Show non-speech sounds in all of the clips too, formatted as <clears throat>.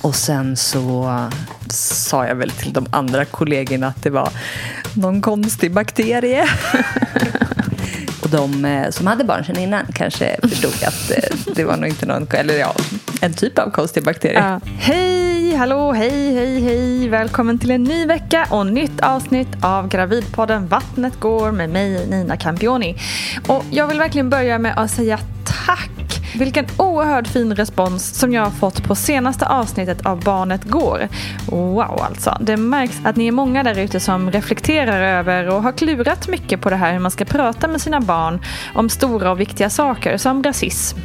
Och sen så sa jag väl till de andra kollegorna att det var någon konstig bakterie. <laughs> Och de eh, som hade barn sedan innan kanske förstod att eh, det var nog inte någon, eller ja, en typ av konstig bakterie. Uh, Hej, hallå, hej, hej, hej. Välkommen till en ny vecka och nytt avsnitt av Gravidpodden Vattnet går med mig Nina Campioni. Och jag vill verkligen börja med att säga tack vilken oerhört fin respons som jag har fått på senaste avsnittet av Barnet Går. Wow alltså. Det märks att ni är många där ute som reflekterar över och har klurat mycket på det här hur man ska prata med sina barn om stora och viktiga saker som rasism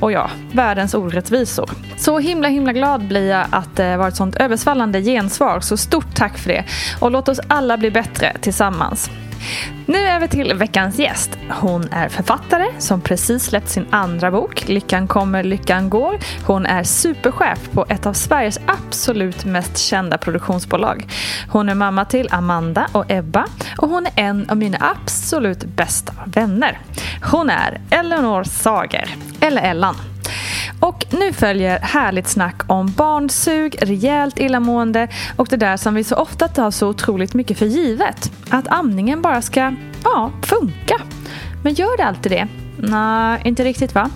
och ja, världens orättvisor. Så himla himla glad blir jag att det var ett sånt översvallande gensvar. Så stort tack för det. Och låt oss alla bli bättre tillsammans. Nu över till veckans gäst. Hon är författare som precis släppt sin andra bok, Lyckan kommer, lyckan går. Hon är superchef på ett av Sveriges absolut mest kända produktionsbolag. Hon är mamma till Amanda och Ebba och hon är en av mina absolut bästa vänner. Hon är Eleanor Sager, eller Ellan. Och nu följer härligt snack om barnsug, rejält illamående och det där som vi så ofta tar så otroligt mycket för givet. Att amningen bara ska, ja, funka. Men gör det alltid det? Nej, inte riktigt va?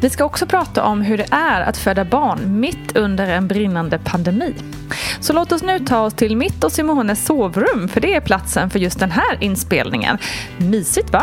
Vi ska också prata om hur det är att föda barn mitt under en brinnande pandemi. Så låt oss nu ta oss till mitt och Simones sovrum för det är platsen för just den här inspelningen. Mysigt va?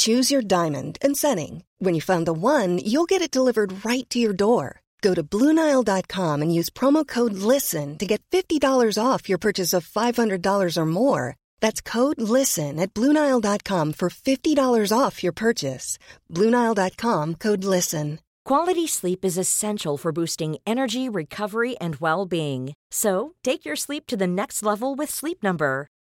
Choose your diamond and setting. When you find the one, you'll get it delivered right to your door. Go to Bluenile.com and use promo code LISTEN to get $50 off your purchase of $500 or more. That's code LISTEN at Bluenile.com for $50 off your purchase. Bluenile.com code LISTEN. Quality sleep is essential for boosting energy, recovery, and well being. So take your sleep to the next level with Sleep Number.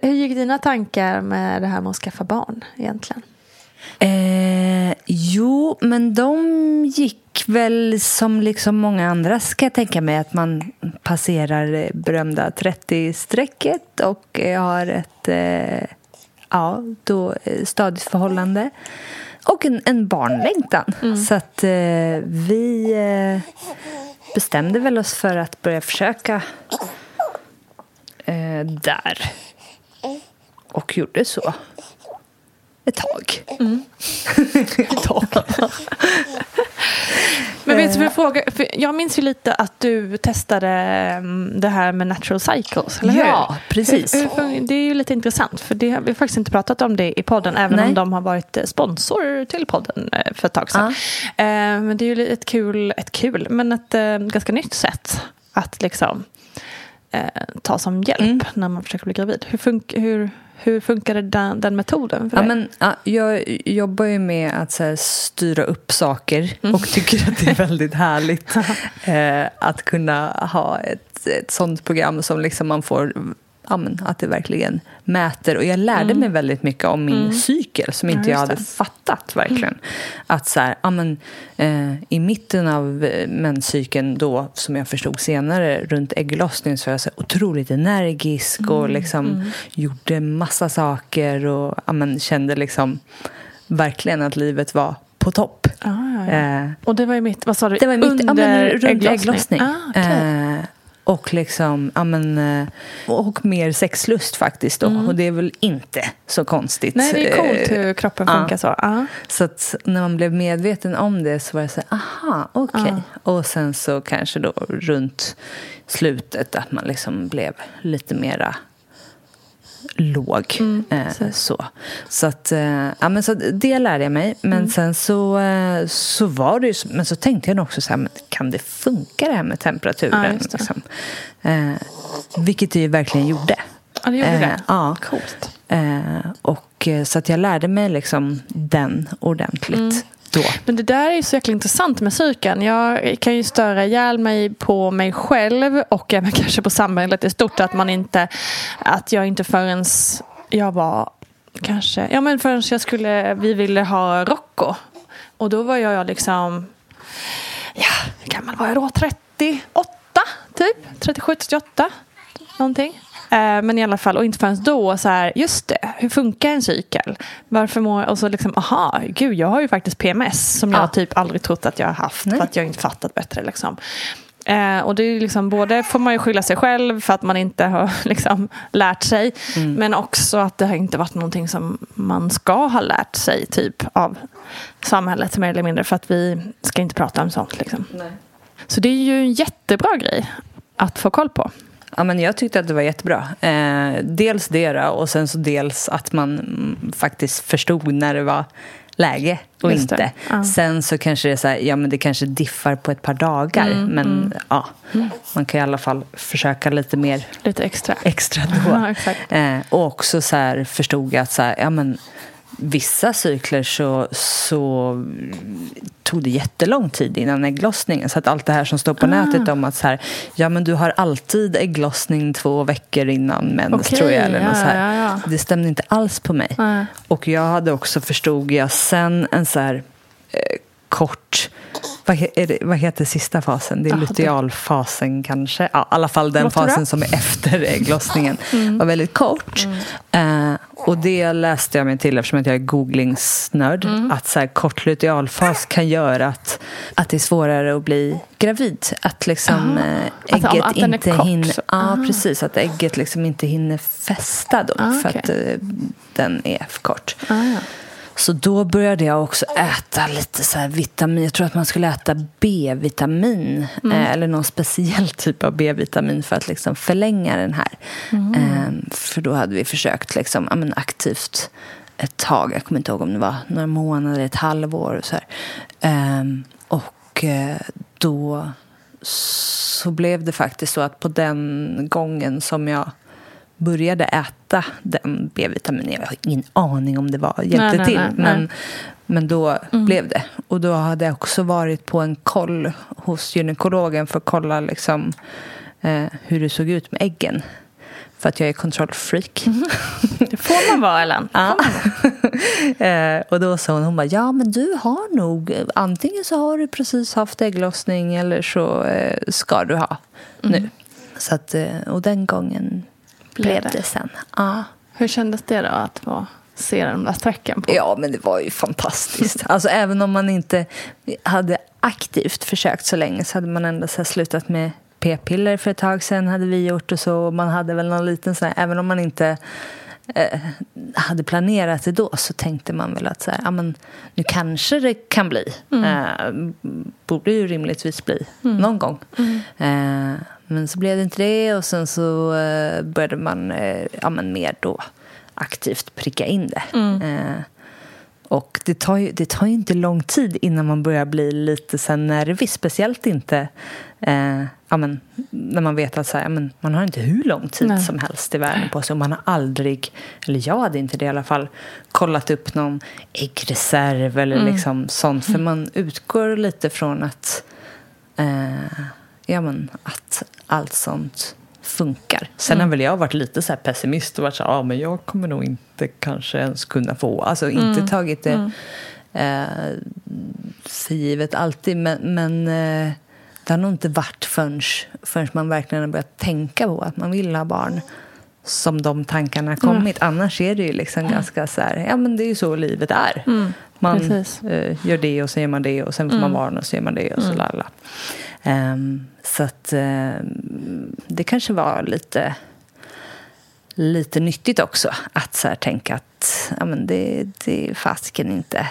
Hur gick dina tankar med det här med att skaffa barn egentligen? Eh, jo, men de gick väl som liksom många andra ska jag tänka mig att man passerar berömda 30-strecket och har ett eh, ja, då, eh, stadigt förhållande och en, en barnlängtan. Mm. Så att eh, vi eh, bestämde väl oss för att börja försöka eh, där. Och gjorde så. Ett tag. Mm. <laughs> Ett tag. <laughs> Men vet du jag frågar? För jag minns ju lite att du testade mm, det här med natural cycles, eller hur? Ja, precis. Det är ju lite intressant, för det har vi faktiskt inte pratat om det i podden, även Nej. om de har varit eh, sponsor till podden eh, för ett tag sedan. Eh, Men det är ju ett kul, ett kul, men ett ganska nytt sätt att liksom eh, ta som hjälp Mm. när man försöker bli gravid. Hur, fun- hur, hur funkade den, den metoden för Ja, dig? men, ja, jag jobbar ju med att så här, styra upp saker Mm. och tycker att det är <laughs> väldigt härligt eh, att kunna ha ett, ett sånt program som liksom man får ja, men, att det verkligen mäter. Och jag lärde mig väldigt mycket om min cykel som inte Mm. Ja, jag hade det. fattat verkligen. Att så här, ja, men, eh, i mitten av eh, menscykeln då, som jag förstod senare, runt ägglossningen så var jag så här, otroligt energisk och liksom gjorde massa saker och ja, men, kände liksom verkligen att livet var på topp. Ah, ja, ja. Eh, Och det var ju mitt, vad sa du? det var mitt, ja, men, Under runt ägglossning? ägglossning. Ah, okej. eh, och liksom, ja men, eh, och mer sexlust faktiskt då. Och det är väl inte så konstigt. Mm. Nej, det är coolt Eh, hur kroppen ja. funkar så. Ah. Så att när man blev medveten om det så var det så här, aha, okej. Och sen så kanske då runt slutet att man liksom blev lite mera låg. Mm, eh, så så, att, eh, ja, men så det lärde jag mig. Men Mm. sen så, eh, så var det ju, men så tänkte jag nog också så här, kan det funka det här med temperaturen? Ja, det. liksom? eh, vilket det ju verkligen gjorde. Ja, det gjorde Eh, det. ja. Coolt. Eh, och, eh, så att jag lärde mig liksom den ordentligt Mm då. Men det där är ju så jäkla intressant med psyken. Jag kan ju störa ihjäl mig på mig själv och även <laughs> kanske på samhället i stort. Att man inte, att jag inte förrän jag var kanske, ja men förrän jag skulle, vi ville ha Rocco. Och då var jag liksom, ja, hur gammal var jag då? 38 typ? 37, 38 någonting. Eh, Men i alla fall, och inte förrän då, så här, just det, hur funkar en cykel? Varför mår Och så liksom, aha, gud, jag har ju faktiskt PMS som jag Ja. typ aldrig trott att jag har haft, Nej. för att jag inte fattat bättre. Liksom. Eh, och det är liksom, både får man ju skylla sig själv för att man inte har <laughs> liksom, lärt sig, men också att det har inte varit någonting som man ska ha lärt sig typ av samhället mer eller mindre, för att vi ska inte prata om sånt. Liksom. Så det är ju en jättebra grej att få koll på. Ja, men jag tyckte att det var jättebra. Eh, dels det då, och sen så dels att man mm, faktiskt förstod när det var läge och Just inte. Ja. Sen så kanske det är så här, ja men det kanske diffar på ett par dagar. Mm, men ja, man kan i alla fall försöka lite mer Lite extra. extra då. <laughs> Ja. Eh, och också så här förstod jag att så här, ja, men, vissa cykler så, så tog det jättelång tid innan ägglossningen. Så att allt det här som står på Ah. nätet om att så här, ja, men du har alltid ägglossning två veckor innan mens, Okej, tror jag. Eller ja, så här. ja, ja. Det stämde inte alls på mig. Och jag hade också, förstod jag sen, en så här eh, kort... Vad, det, vad heter sista fasen? Det är det- lutealfasen kanske. Ja, I alla fall den fasen som är efter ägglossningen. <laughs> Mm. var väldigt kort. Eh, och det läste jag mig till eftersom att jag är googlingsnörd. Mm. Att så här, kort lutealfas kan göra att, att det är svårare att bli gravid. Att liksom Ah. eh, Att- ägget att den är inte kort. hinner... Ja, Ah. precis. Att ägget liksom inte hinner fästa då. Ah, För okej. att eh, den är för kort. Ah, ja. Så då började jag också äta lite så här vitamin. Jag tror att man skulle äta B-vitamin. Eh, eller någon speciell <laughs> typ av B-vitamin för att liksom förlänga den här. Eh, för då hade vi försökt liksom, ja, men aktivt ett tag. Jag kommer inte ihåg om det var några månader, ett halvår. Och, så här. Eh, och eh, då så blev det faktiskt så att på den gången som jag började äta den B-vitaminen. Jag har ingen aning om det var, hjälpte Nej, nej, till. nej, men, men då blev det. Och då hade jag också varit på en koll hos gynekologen för att kolla liksom, eh, hur det såg ut med äggen. För att jag är kontrollfreak. Det får man vara, Ellen. Ja. <laughs> eh, och då sa hon, hon bara, ja men du har nog, antingen så har du precis haft ägglossning eller så eh, ska du ha nu. Så att, eh, och den gången Blev det? sen. Ja. Hur kändes det då att få se de där strecken på? Ja, men det var ju fantastiskt. Alltså, även om man inte hade aktivt försökt så länge så hade man ändå så slutat med p-piller för ett tag sedan hade vi gjort och så. Och man hade väl någon liten sån här, även om man inte eh, hade planerat det då så tänkte man väl att så här, men, nu kanske det kan bli. Eh, borde ju rimligtvis bli någon gång. Eh, men så blev det inte det och sen så eh, började man eh, ja, men mer då aktivt pricka in det. Och det tar, ju, det tar ju inte lång tid innan man börjar bli lite så här nervig. Speciellt inte eh, ja, men, när man vet att så här, ja, men, man har inte hur lång tid Nej. som helst i världen på sig. Och man har aldrig, eller jag hade inte det i alla fall, kollat upp någon äggreserv eller liksom sånt. För man utgår lite från att, eh, ja, men, att allt sånt funkar. Sen har väl jag varit lite så pessimist och varit så här, ja men jag kommer nog inte kanske ens kunna få, alltså inte tagit det eh, för givet alltid, men, men eh, det har nog inte varit förrän, förrän man verkligen har börjat tänka på att man vill ha barn som de tankarna kommit. Annars är det ju liksom ganska så här, ja men det är ju så livet är. man precis. eh, gör det och så gör man det och sen får man barn och så gör man det och så lalla. Ehm, så att ehm, det kanske var lite lite nyttigt också att så här tänka att ja, men det, det är fasken inte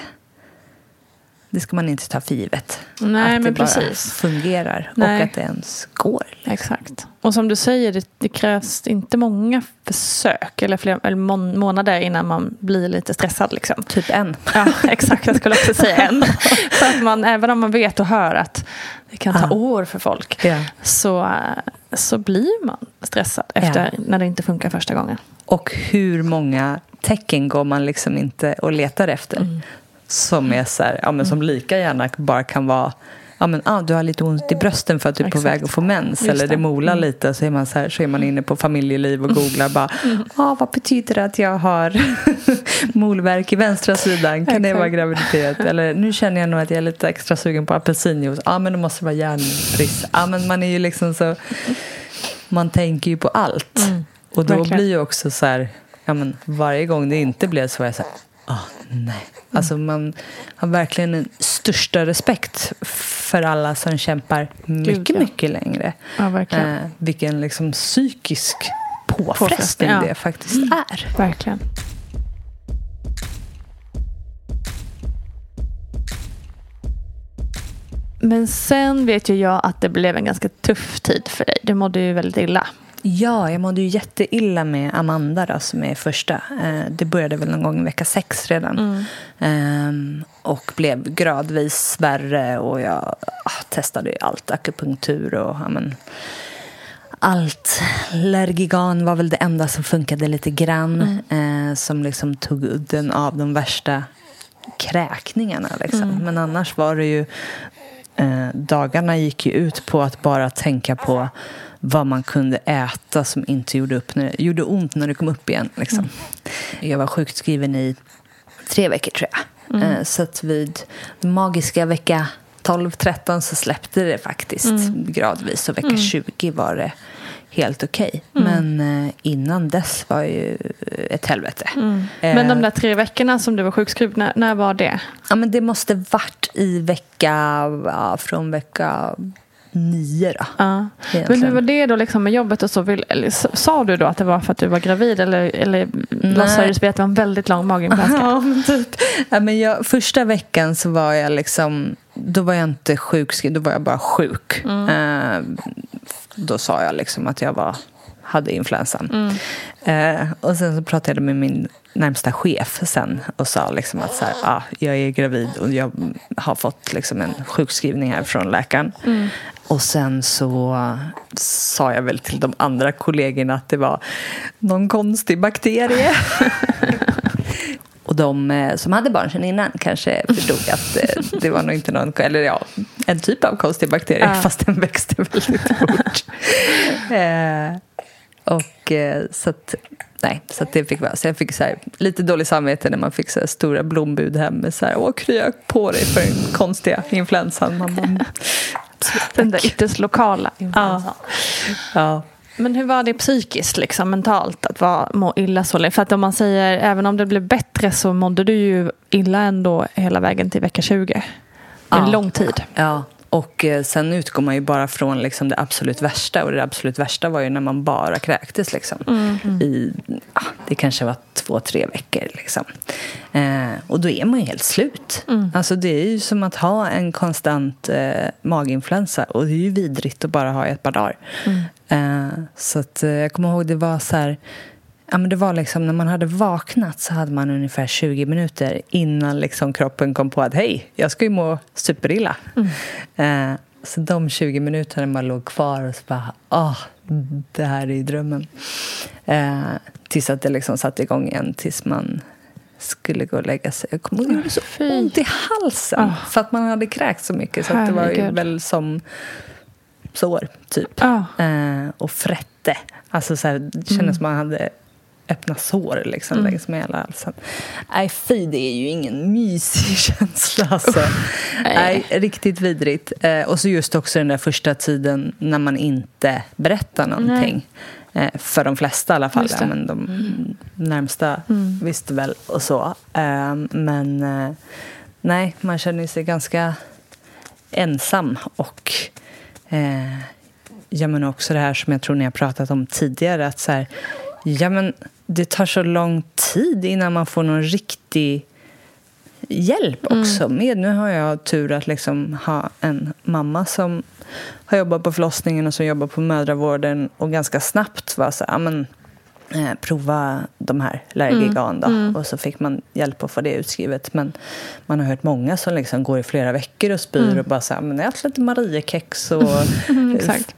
det ska man inte ta för givet. Nej, att men det bara precis. fungerar Nej. och att det ens går. Exakt. Och som du säger, det, det krävs inte många försök eller, fler, eller månader innan man blir lite stressad. Liksom. Typ en. <laughs> Ja, exakt. Jag skulle också säga en. <laughs> För att man, även om man vet och hör att det kan ta Ja. år för folk Ja. så, så blir man stressad efter när det inte funkar första gången. Och hur många tecken går man liksom inte och letar efter? Mm. Som är så här, ja, men som lika gärna bara kan vara Ja, men, ah, du har lite ont i brösten för att du är på Exakt. väg att få mens Just eller det det. Mm. molar lite så är man, så här, så är man inne på familjeliv och googlar <laughs> bara ah, vad betyder det att jag har <laughs> molvärk i vänstra sidan? Kan det vara graviditet? Eller nu känner jag nog att jag är lite extra sugen på apelsinjuice. Ja, ah, men det måste vara järnbrist. Ah, men man är ju liksom så man tänker ju på allt. och då verkligen. blir ju också så här, ja, men varje gång det inte blev så var jag så här, ah, nej. Alltså man har verkligen en största respekt för alla som kämpar mycket, ja. mycket längre. Ja, verkligen. Eh, vilken liksom psykisk påfrestning Påfrestning, ja. det faktiskt är. Verkligen. Men sen vet ju jag att det blev en ganska tuff tid för dig. Du mådde ju väldigt illa. Ja, jag mådde ju jätteilla med Amanda då, som är första. Eh, det började väl någon gång i vecka sex redan. Ehm, och blev gradvis värre och jag ah, testade ju allt, akupunktur och men, allt. Lergigan var väl det enda som funkade lite grann. Eh, som liksom tog udden av de värsta kräkningarna. Liksom. Men annars var det ju eh, dagarna gick ju ut på att bara tänka på vad man kunde äta som inte gjorde, upp när, gjorde ont när det kom upp igen. Liksom. Jag var sjukskriven i tre veckor, tror jag. Eh, så att vid magiska vecka 12-13 så släppte det faktiskt gradvis. Och vecka 20 var det helt okej. Men eh, innan dess var ju ett helvete. Men de Eh, där tre veckorna som du var sjukskriven, när, när var det? Ja, men det måste varit i vecka... Ja, från vecka nio, då. Ja. Men hur var det då liksom med jobbet och så? Vill, eller, sa du då att det var för att du var gravid eller, eller låtsades du att det var en väldigt lång? <laughs> Ja, men typ. Ja, men jag, första veckan så var jag liksom... Då var jag inte sjukskriven, då var jag bara sjuk. Eh, då sa jag liksom att jag var, hade influensan. Eh, och sen så pratade jag med min närmsta chef sen och sa liksom att så här, ah, jag är gravid och jag har fått liksom en sjukskrivning här från läkaren. Och sen så sa jag väl till de andra kollegorna att det var någon konstig bakterie. <laughs> Och de eh, som hade barn sedan innan kanske förstod att eh, det var nog inte någon, eller ja, en typ av konstig bakterie, Ja. fast den växte väldigt fort. <laughs> och eh, så att, nej, så att det fick vara. Så jag fick så här, lite dålig samvete när man fick så här stora blombud hem med så här, åh krya på dig för den konstiga influensan. Man bara, Den där ytterst lokala influensan. ja. Men hur var det psykiskt, liksom, mentalt, att vara, må illa så länge? För att om man säger, även om det blev bättre så mådde du ju illa ändå hela vägen till vecka 20. Det är en Ja. lång tid. Ja, Och eh, sen utgår man ju bara från liksom det absolut värsta. Och det absolut värsta var ju när man bara kräktes. Liksom. I, ja, det kanske var två, tre veckor. Liksom. Eh, och då är man ju helt slut. Alltså, det är ju som att ha en konstant eh, maginfluensa. Och det är ju vidrigt att bara ha i ett par dagar. Eh, så att, eh, jag kommer ihåg det var så här... Ja, men det var liksom, när man hade vaknat så hade man ungefär 20 minuter innan liksom kroppen kom på att hej, jag ska ju må superilla. Eh, så de 20 minuterna man låg kvar och så bara, åh, det här är ju drömmen. Eh, tills att det liksom satte igång igen, tills man skulle gå och lägga sig. Jag kommer ihåg, det gjorde så ont i halsen för att man hade kräkt så mycket. Så att det var ju väl som sår, typ. Ja. Eh, och frätte. Alltså så här, det kändes som man hade öppna sår liksom, längs med hela halsen. Nej, fy, det är ju ingen mysig <laughs> känsla. Alltså. Nej, riktigt vidrigt. Eh, och så just också den där första tiden när man inte berättar någonting. Eh, för de flesta i alla fall. Ja, men de närmsta visste väl och så. Eh, men nej, man känner sig ganska ensam och ja, men också det här som jag tror ni har pratat om tidigare att så här, ja, men det tar så lång tid innan man får någon riktig hjälp också. Med, nu har jag tur att liksom ha en mamma som har jobbat på förlossningen och som jobbar på mödravården och ganska snabbt var så här, men, eh, prova de här Lärgigan då. Och så fick man hjälp att få det utskrivet. Men man har hört många som liksom går i flera veckor och spyr och bara så här, men ätit lite Mariekex och <laughs>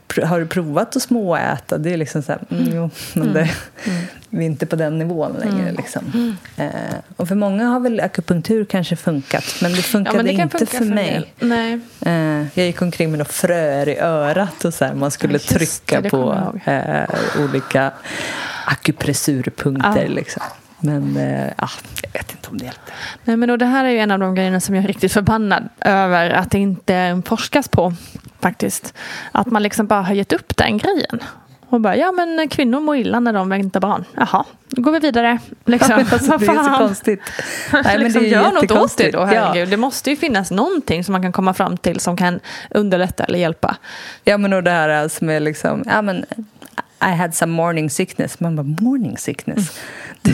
pr- har du provat att småäta? Det är liksom så här, mm, jo, men det, <laughs> vi är inte på den nivån längre. Liksom. Eh, och för många har väl akupunktur kanske funkat, men det funkade Ja, men det inte funka för en mig. Nej. Eh, jag gick omkring med några fröer i örat och så här, man skulle Ja, trycka det på eh, olika akupressurpunkter. Ja. Liksom. Men eh, ah, jag vet inte om det hjälpte. Nej, men och det här är ju en av de grejerna som jag är riktigt förbannad över att det inte forskas på. Faktiskt. Att man liksom bara har gett upp den grejen. Och bara, ja men kvinnor mår illa när de väntar barn. Jaha, då går vi vidare. Liksom. <laughs> alltså, det är så konstigt. <laughs> Nej, men liksom, det är gör något åt det då, herregud. Det måste ju finnas någonting som man kan komma fram till som kan underlätta eller hjälpa. Ja, men och det här som är liksom, ja men I had some morning sickness. Man bara, morning sickness? <laughs>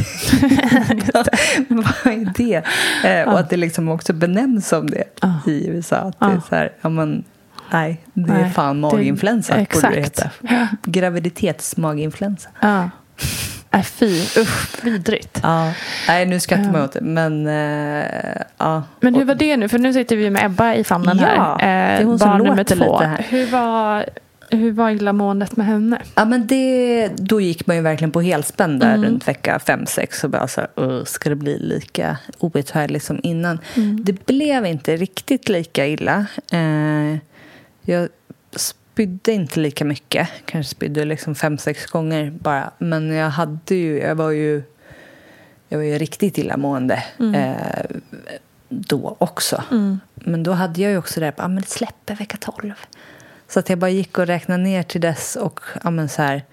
Vad är det? Eh, och att det liksom också benämns som det i USA. Att det är så här, ja men nej, det är fan det- maginfluensa borde exakt. det heta. <gasps> Graviditetsmaginfluensa. Ja. Äh, fy, usch, vidrigt. Ja. Nej, nu skrattar man åt det, men eh, ja. Men hur var det nu? För nu sitter vi med Ebba i famnen Ja, här. det är hon som barn nummer låter två. lite här. Hur var, hur var illamåendet med henne? Ja, men det, då gick man ju verkligen på helspänn där runt vecka fem sex och bara så här, "Åh, ska det bli lika outhärdligt som innan? Det blev inte riktigt lika illa. Eh, jag spydde inte lika mycket, kanske spydde liksom fem, sex gånger bara. Men jag hade ju, jag var ju, jag var ju riktigt illamående eh, då också. Men då hade jag ju också det här, ah, men det släpper vecka 12. Så att jag bara gick och räknade ner till dess och ja, så här,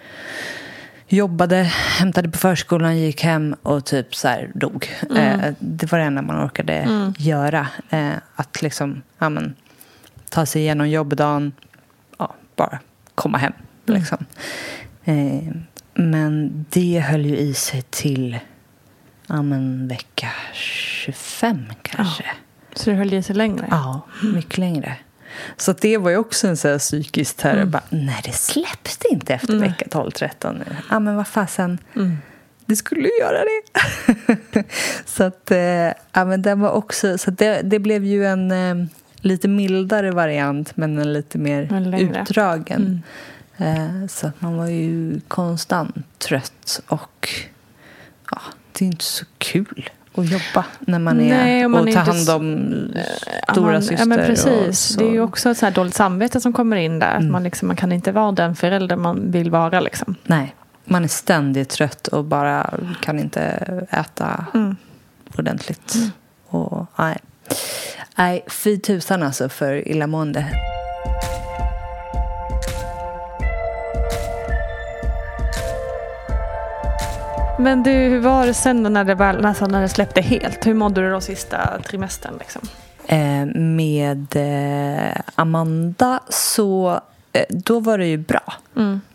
jobbade, hämtade på förskolan, gick hem och typ så här dog. Eh, det var det enda man orkade göra. Eh, att liksom ja, men, ta sig igenom jobbdagen, ja, bara komma hem. Liksom. Eh, men det höll ju i sig till ja, men, vecka 25 kanske. Så det höll i sig längre? Ja, mycket längre. Så det var ju också en så här psykisk terror. Bara, nej, det släpps det inte efter vecka 12-13 nu. Ja, men vad fasen. Det skulle ju göra det. <laughs> så att, eh, ja, men den var också, så det, det blev ju en eh, lite mildare variant men en lite mer utdragen. Eh, så att man var ju konstant trött och ja, det är inte så kul att jobba när man är Nej, och man och tar hand om Ja, stora man- syster. Ja, men och precis. Det är ju också ett så här dåligt samvete som kommer in där. Att man, liksom, man kan inte vara den förälder man vill vara. Liksom. Nej, man är ständigt trött och bara kan inte äta Mm. ordentligt. Och, nej. nej, fy tusan alltså för illamående. Men du, hur var det sen när det, väl, alltså när det släppte helt? Hur mådde du då sista trimestern? Liksom? Eh, med eh, Amanda så eh, då var det ju bra.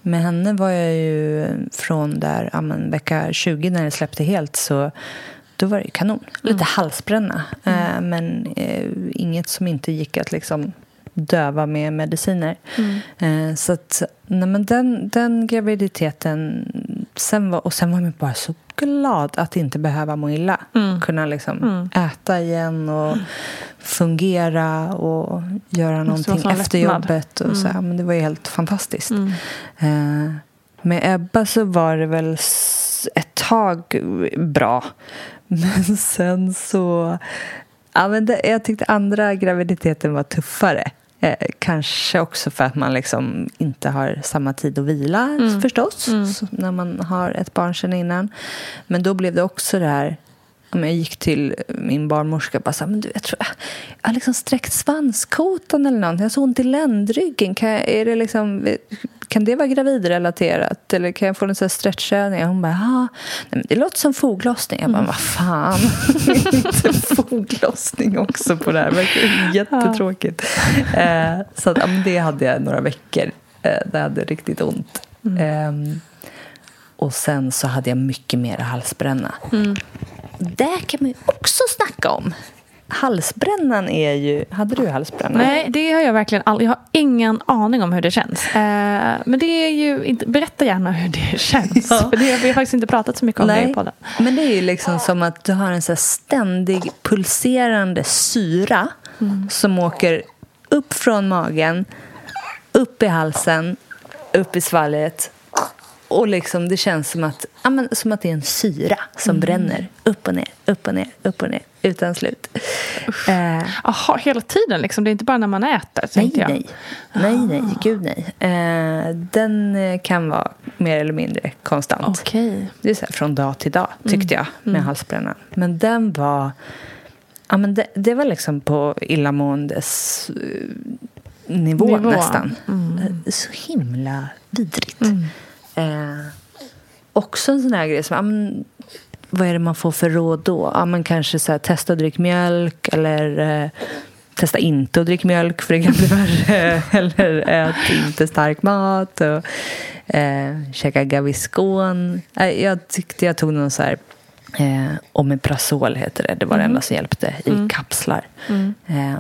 Med henne var jag ju från där ja, men, vecka 20 när det släppte helt så då var det ju kanon. Lite halsbränna. Eh, men eh, inget som inte gick att liksom döva med mediciner. Eh, så att, nej, men den, den graviditeten sen var, och sen var man bara så glad att inte behöva må illa. Kunna liksom äta igen och fungera och göra någonting efter lättnad. jobbet. Och så, här, men det var ju helt fantastiskt. Eh, med Ebba så var det väl ett tag bra. Men sen så... Ja, men det, jag tyckte andra graviditeten var tuffare. Eh, kanske också för att man liksom inte har samma tid att vila förstås. Så, när man har ett barn sedan innan. Men då blev det också det här Jag gick till min barnmorska och bara här, men du, jag tror jag, jag har liksom sträckt svanskotan eller någonting. Jag har så ont i ländryggen. Kan, jag, är det liksom, kan det vara gravidrelaterat? Eller kan jag få en sån här stretchövning? Hon bara, ja, nej, det låter som foglossning. Jag bara, vad fan. <laughs> Inte foglossning också på det här. Det verkar jättetråkigt. Eh, så att, ja, det hade jag några veckor. Eh, det hade riktigt ont. Ehm, och sen så hade jag mycket mer halsbränna. Det kan man ju också snacka om. Halsbrännan är ju... Hade du halsbränna? Nej, det har jag verkligen aldrig. Jag har ingen aning om hur det känns. Eh, men det är ju inte, berätta gärna hur det <laughs> känns. För det, vi har faktiskt inte pratat så mycket om det i podden. men det är ju liksom som att du har en så ständig pulserande syra som åker upp från magen, upp i halsen, upp i svalget. Och liksom det känns som att, ja, men, som att det är en syra som bränner upp och ner, upp och ner, upp och ner utan slut. Eh, Jaha, hela tiden liksom. Det är inte bara när man äter, Nej, jag. nej. Nej, nej. Gud, nej. Eh, den eh, kan vara mer eller mindre konstant. Okej. Det är så här från dag till dag, tyckte jag, med halsbrännan. Men den var... Ja, men det, det var liksom på illamåendes nivå, Nivå. nästan. Eh, Så himla vidrigt. Eh, också en sån här grej som... Ja, men, vad är det man får för råd då? Ja, men kanske så här, testa att dricka mjölk eller eh, testa inte att dricka mjölk för det kan bli <laughs> värre. eller ät inte stark mat och eh, käka Gaviscon. Jag tyckte jag tog någon så här eh, Omeprazol heter det. Det var det enda som hjälpte i kapslar. Eh,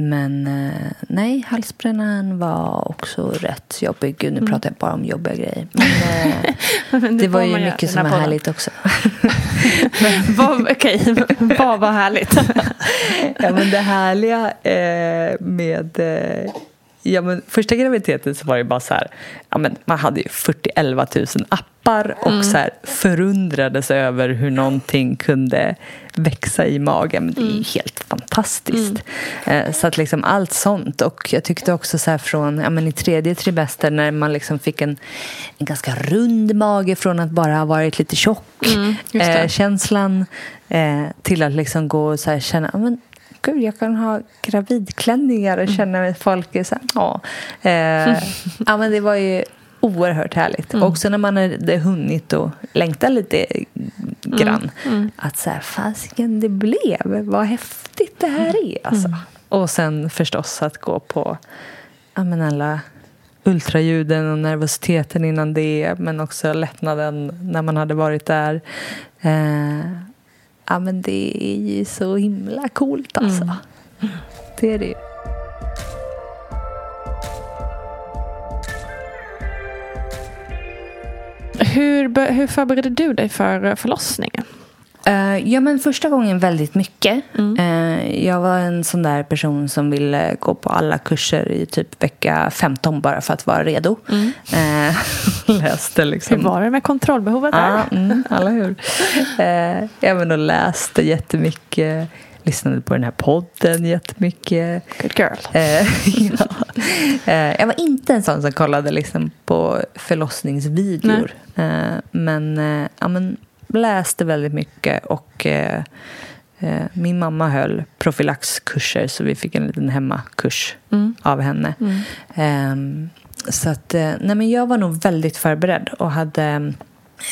men eh, nej, halsbrännan var också rätt jobbig. Gud, nu pratar jag bara om jobbiga grejer. Men, eh, <laughs> Men det var ju mycket som var härligt också. <laughs> Vad- Okej, vad var härligt? <laughs> ja, men det härliga eh, med... Eh, ja, men första graviditeten så var det bara så här... Ja, men man hade ju 40 11 000 appar och så här förundrades över hur någonting kunde växa i magen. Men det är ju helt fantastiskt. Eh, så att liksom allt sånt. Och jag tyckte också så här från ja, men i tredje trimester när man liksom fick en, en ganska rund mage från att bara ha varit lite tjock. det. eh, känslan eh, till att liksom gå och så här känna ja, men, Gud, jag kan ha gravidklänningar och känna att folk är så här. Eh, ja, men det var ju oerhört härligt. Och också när man hade hunnit och längta lite grann. Att så här, fasiken det blev, vad häftigt det här är. Alltså. Och sen förstås att gå på ja, men alla ultraljuden och nervositeten innan det men också lättnaden när man hade varit där. Eh, ja, men det är ju så himla coolt alltså. Det är det ju. Hur, hur förberedde du dig för eh, förlossningen? Eh, ja, men första gången väldigt mycket. Eh, jag var en sån där person som ville gå på alla kurser i typ vecka 15 bara för att vara redo. Eh, <laughs> läste liksom... Hur var det med kontrollbehovet där? Ja, mm, alla hur. Eh, ja, men och läste jättemycket. Lyssnade på den här podden jättemycket. Good girl. <laughs> Ja. jag var inte en sån som kollade liksom på förlossningsvideor. Eh, men, ja, men läste väldigt mycket och eh, eh, min mamma höll profylaxkurser så vi fick en liten hemmakurs av henne. Ehm, så att, eh, nej men jag var nog väldigt förberedd och hade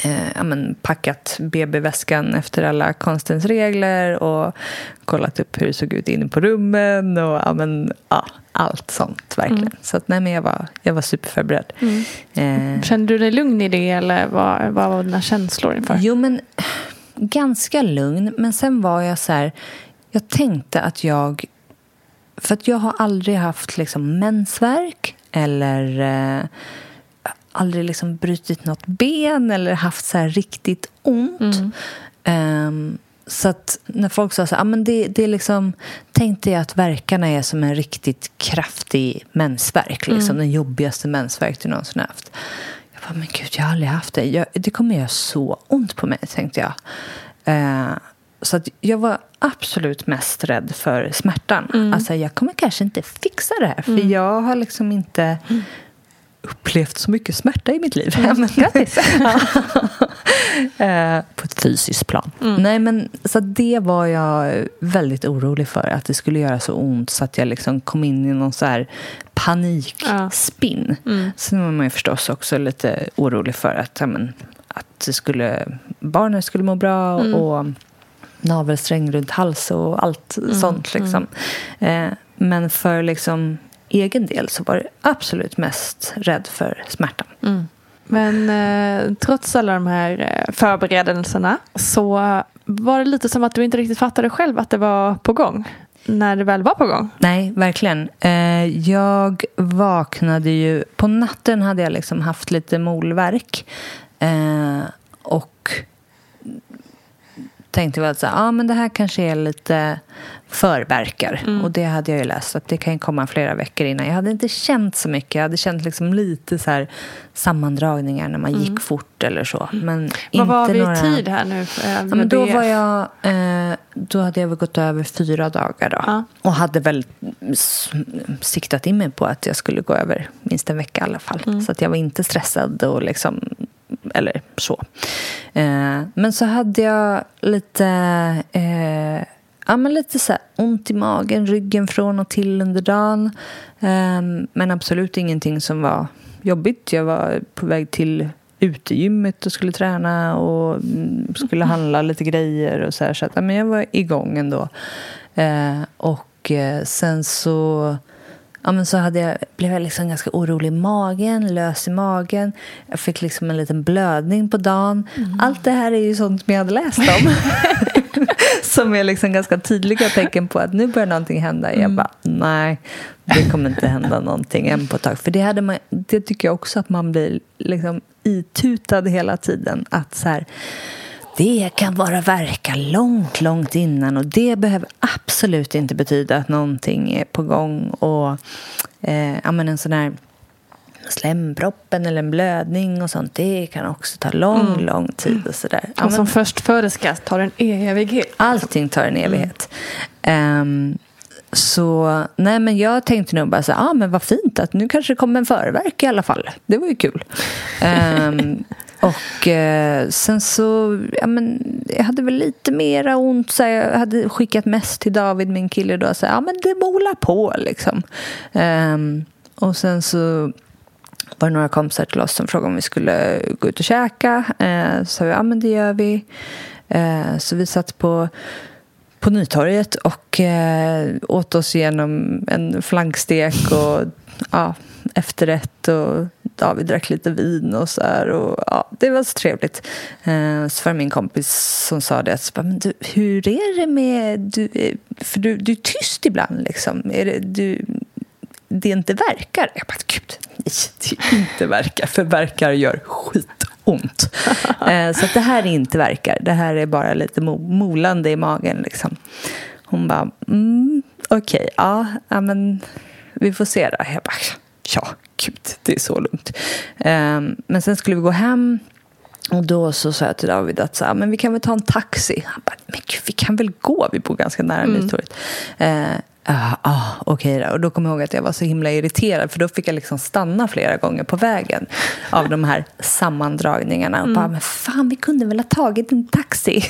eh, ja, men, packat BB-väskan efter alla konstens regler och kollat upp hur det såg ut inne på rummen och ja, men, ja, allt sånt verkligen. Mm. Så att, nej, men jag, var, jag var superförberedd. Eh, Kände du dig lugn i det eller vad, vad var dina känslor inför? Jo, men ganska lugn. Men sen var jag så här... Jag tänkte att jag... För att jag har aldrig haft liksom mensvärk eller eh, aldrig liksom brutit något ben eller haft så här riktigt ont. Ehm, så att när folk sa så här, ah, men det, det är liksom, tänkte jag att verkarna är som en riktigt kraftig mensvärk. Liksom, Den jobbigaste mensvärk du någonsin haft. Jag bara, men gud, jag har aldrig haft det. Jag, det kommer göra så ont på mig, tänkte jag. Eh, så att jag var absolut mest rädd för smärtan. Alltså, jag kommer kanske inte fixa det här, för jag har liksom inte upplevt så mycket smärta i mitt liv. <laughs> Men, Ja. <laughs> Eh, på ett fysiskt plan. Nej, men, så det var jag väldigt orolig för. Att det skulle göra så ont så att jag liksom kom in i någon så här panikspinn. Sen var man ju förstås också lite orolig för att, ja, men, att det skulle, barnet skulle må bra och navelsträng runt hals och allt sånt. Liksom. Eh, men för liksom, egen del så var jag absolut mest rädd för smärtan. Men eh, trots alla de här eh, förberedelserna så var det lite som att du inte riktigt fattade själv att det var på gång. När det väl var på gång. Nej, verkligen. Eh, jag vaknade ju... På natten hade jag liksom haft lite molvärk. Eh, och tänkte väl att ah, men det här kanske är lite förverkar. Och det hade jag ju läst, att det kan komma flera veckor innan. Jag hade inte känt så mycket. Jag hade känt liksom lite så här sammandragningar när man gick fort eller så. Men inte Vad var vi några... i tid här nu? Ja, men då, var jag, eh, då hade jag väl gått över fyra dagar då. Ja. Och hade väl siktat in mig på att jag skulle gå över minst en vecka i alla fall. Mm. Så att jag var inte stressad och liksom, eller så. Eh, men så hade jag lite, eh, ja men lite så ont i magen, ryggen från och till under dagen. Eh, men absolut ingenting som var jobbigt. Jag var på väg till utegymmet och skulle träna och mm, skulle <laughs> handla lite grejer och så här. Så att, men jag var igång ändå. Eh, och sen så... Ja, men så hade jag, blev jag liksom ganska orolig i magen, lös i magen. Jag fick liksom en liten blödning på dagen. Allt det här är ju sånt som jag hade läst om. <laughs> <laughs> <laughs> som är liksom ganska tydliga tecken på att nu börjar någonting hända. Jag bara, nej, det kommer inte hända någonting än på ett tag. För det, hade man, det tycker jag också att man blir liksom itutad hela tiden. Att så här, det kan vara verka långt, långt innan och det behöver absolut inte betyda att någonting är på gång. Och eh, ja, men en sån här slemproppen eller en blödning och sånt, det kan också ta lång, lång tid och sådär. Ja, Och som men först föderska tar en evighet. allting tar en evighet. Ehm, så nej, men jag tänkte nog bara så ah, men vad fint att nu kanske det kommer en förverk i alla fall. Det var ju kul. Ehm, <laughs> och eh, sen så, ja men jag hade väl lite mera ont. Så jag hade skickat mest till David, min kille, då. Så ja men det molar på liksom. Ehm, och sen så var det några kompisar till oss som frågade om vi skulle gå ut och käka. Eh, så vi, ja men det gör vi. Eh, så vi satt på, på Nytorget och eh, åt oss igenom en flankstek och ja, efterrätt och David drack lite vin och så här. Och, ja, det var så trevligt. Eh, så var det min kompis som sa det. Så bara, men du, hur är det med... Du, eh, för du, du är tyst ibland liksom. Är det, du, det inte verkar. Jag bara, gud, nej, det inte verkar. För verkar gör skitont. <laughs> eh, så det här är inte verkar. Det här är bara lite mo- molande i magen. Liksom. Hon bara, mm, okej, ja, ja, men vi får se då. Jag bara, ja, gud, det är så lugnt. Eh, men sen skulle vi gå hem. Och då så sa jag till David att så här, men vi kan väl ta en taxi. Han bara, men gud, vi kan väl gå? Vi bor ganska nära mm. Nytorget. Eh, ah, ah, okej då. Och då kommer jag ihåg att jag var så himla irriterad för då fick jag liksom stanna flera gånger på vägen av de här sammandragningarna. Och bara, men fan, vi kunde väl ha tagit en taxi?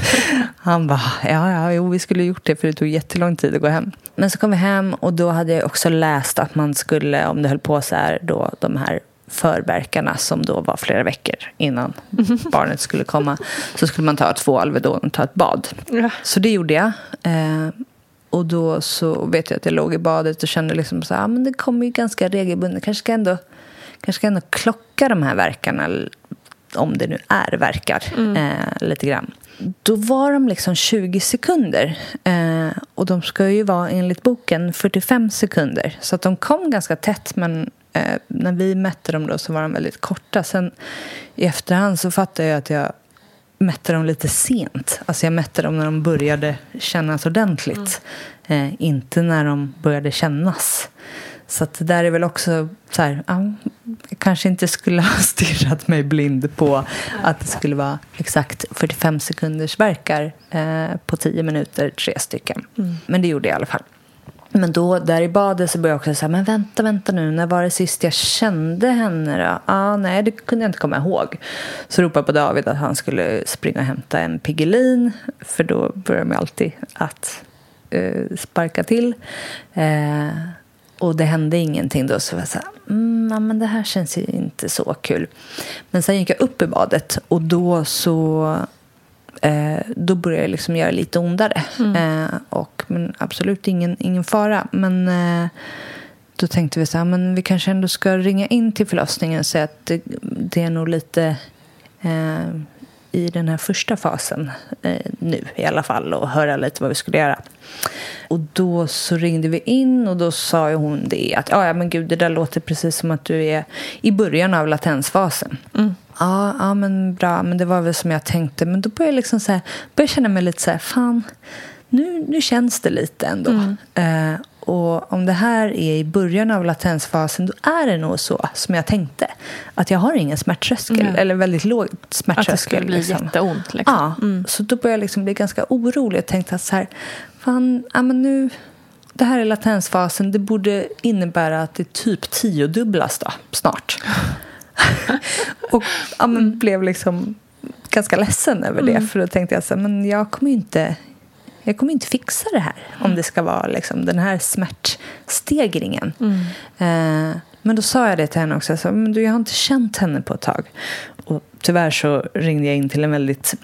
<laughs> Han bara, ja, ja, jo, vi skulle gjort det för det tog jättelång tid att gå hem. Men så kom vi hem och då hade jag också läst att man skulle, om det höll på så här, då de här förverkarna som då var flera veckor innan <laughs> barnet skulle komma så skulle man ta två Alvedon och ta ett bad. Ja. Så det gjorde jag. Och då så vet jag att jag låg i badet och kände liksom så här, ah, men det kommer ju ganska regelbundet. Kanske ska ändå, kanske ska ändå klocka de här verkarna om det nu är verkar, eh, lite grann. Då var de liksom 20 sekunder. Eh, och de ska ju vara enligt boken 45 sekunder. Så att de kom ganska tätt men eh, när vi mätte dem då så var de väldigt korta. Sen i efterhand så fattade jag att jag mätte dem lite sent. Alltså jag mätte dem när de började kännas ordentligt. Eh, inte när de började kännas. Så att det där är väl också så här, ja, jag kanske inte skulle <laughs> ha stirrat mig blind på att det skulle vara exakt 45 sekunders verkar eh, på 10 minuter, tre stycken. Men det gjorde jag i alla fall. Men då, där i badet så började jag också säga, men vänta, vänta nu, när var det sist jag kände henne då? Ah, nej, det kunde jag inte komma ihåg. Så ropade jag på David att han skulle springa och hämta en Piggelin, för då börjar man alltid att eh, sparka till. Eh, och det hände ingenting då, så var jag så här, mm, men det här känns ju inte så kul. Men sen gick jag upp i badet och då så eh, då började det liksom göra lite ondare. Eh, och, men absolut ingen, ingen fara. Men eh, då tänkte vi så här, men vi kanske ändå ska ringa in till förlossningen och säga att det, det är nog lite eh, i den här första fasen eh, nu i alla fall och höra lite vad vi skulle göra. Och då så ringde vi in och då sa ju hon det att ja, men gud det där låter precis som att du är i början av latensfasen. Ja, ja men bra, men det var väl som jag tänkte. Men då började jag liksom så här, började känna mig lite så här, fan, nu, nu känns det lite ändå. Eh, och om det här är i början av latensfasen, då är det nog så som jag tänkte. Att jag har ingen smärttröskel, Nej. eller väldigt låg smärttröskel. Att det skulle bli liksom. jätteont. Liksom. Ja, så då började jag liksom bli ganska orolig och tänkte att så här, fan, ja, men nu, det här är latensfasen, det borde innebära att det typ tiodubblas då, snart. <laughs> och ja, men blev liksom ganska ledsen över det, för då tänkte jag så här, men jag kommer ju inte jag kommer inte fixa det här om det ska vara liksom, den här smärtstegringen. Eh, men då sa jag det till henne också. Så, men du, jag har inte känt henne på ett tag. Och tyvärr så ringde jag in till en väldigt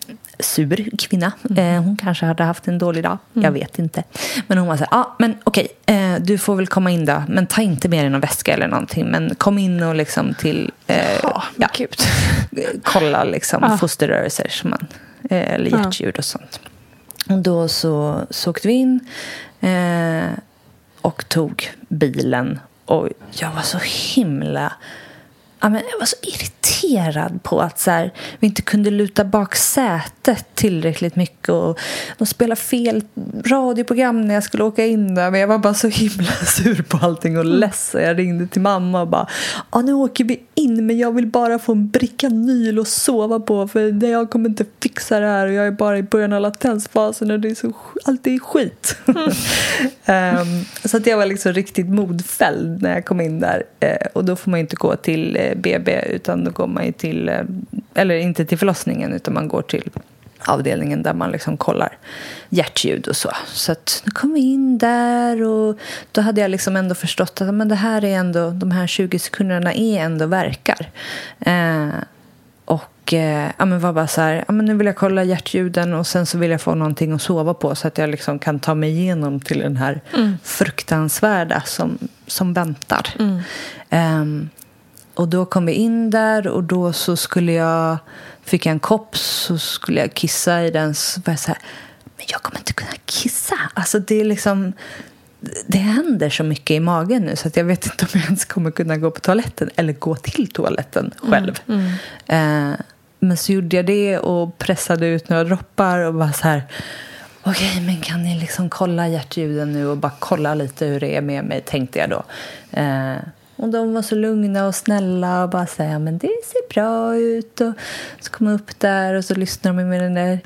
sur kvinna. Eh, hon kanske hade haft en dålig dag. Jag vet inte. Men hon var så här, ah, men okej, eh, du får väl komma in då. Men ta inte med dig någon väska eller någonting. Men kom in och liksom till... Eh, Ja, men gud. kolla liksom Ja. fosterrörelser som man, eh, eller Ja. hjärtljud och sånt. Och då så, så åkte vi in eh, och tog bilen. Och jag var så himla... Ja, men jag var så irriterad på att så här, vi inte kunde luta bak sätet tillräckligt mycket. Och de spelade fel radioprogram när jag skulle åka in där. Men jag var bara så himla <laughs> sur på allting och ledsen. Jag ringde till mamma och bara ja, nu åker vi in men jag vill bara få en bricka Nyl att sova på för jag kommer inte fixa det här och jag är bara i början av latensfasen och det är så, allt är skit. um, <laughs> så att jag var liksom riktigt modfälld när jag kom in där uh, och då får man ju inte gå till uh, BB utan då går man ju till, eh, eller inte till förlossningen utan man går till avdelningen där man liksom kollar hjärtljud och så. Så att nu kom vi in där och då hade jag liksom ändå förstått att men det här är ändå, de här 20 sekunderna är ändå verkar. Eh, och eh, ja, men var bara så här, ja, men nu vill jag kolla hjärtljuden och sen så vill jag få någonting att sova på så att jag liksom kan ta mig igenom till den här fruktansvärda som, som väntar. Ehm, och då kom vi in där och då så skulle jag, fick jag en kopp så skulle jag kissa i den så var jag så här, men jag kommer inte kunna kissa. Alltså det är liksom, det händer så mycket i magen nu så att jag vet inte om jag ens kommer kunna gå på toaletten eller gå till toaletten själv. Eh, men så gjorde jag det och pressade ut några droppar och bara så här Okej, men kan ni liksom kolla hjärtljuden nu och bara kolla lite hur det är med mig, tänkte jag då. Eh, och de var så lugna och snälla och bara säga men det ser bra ut. Och så kom jag upp där och så lyssnade de med den där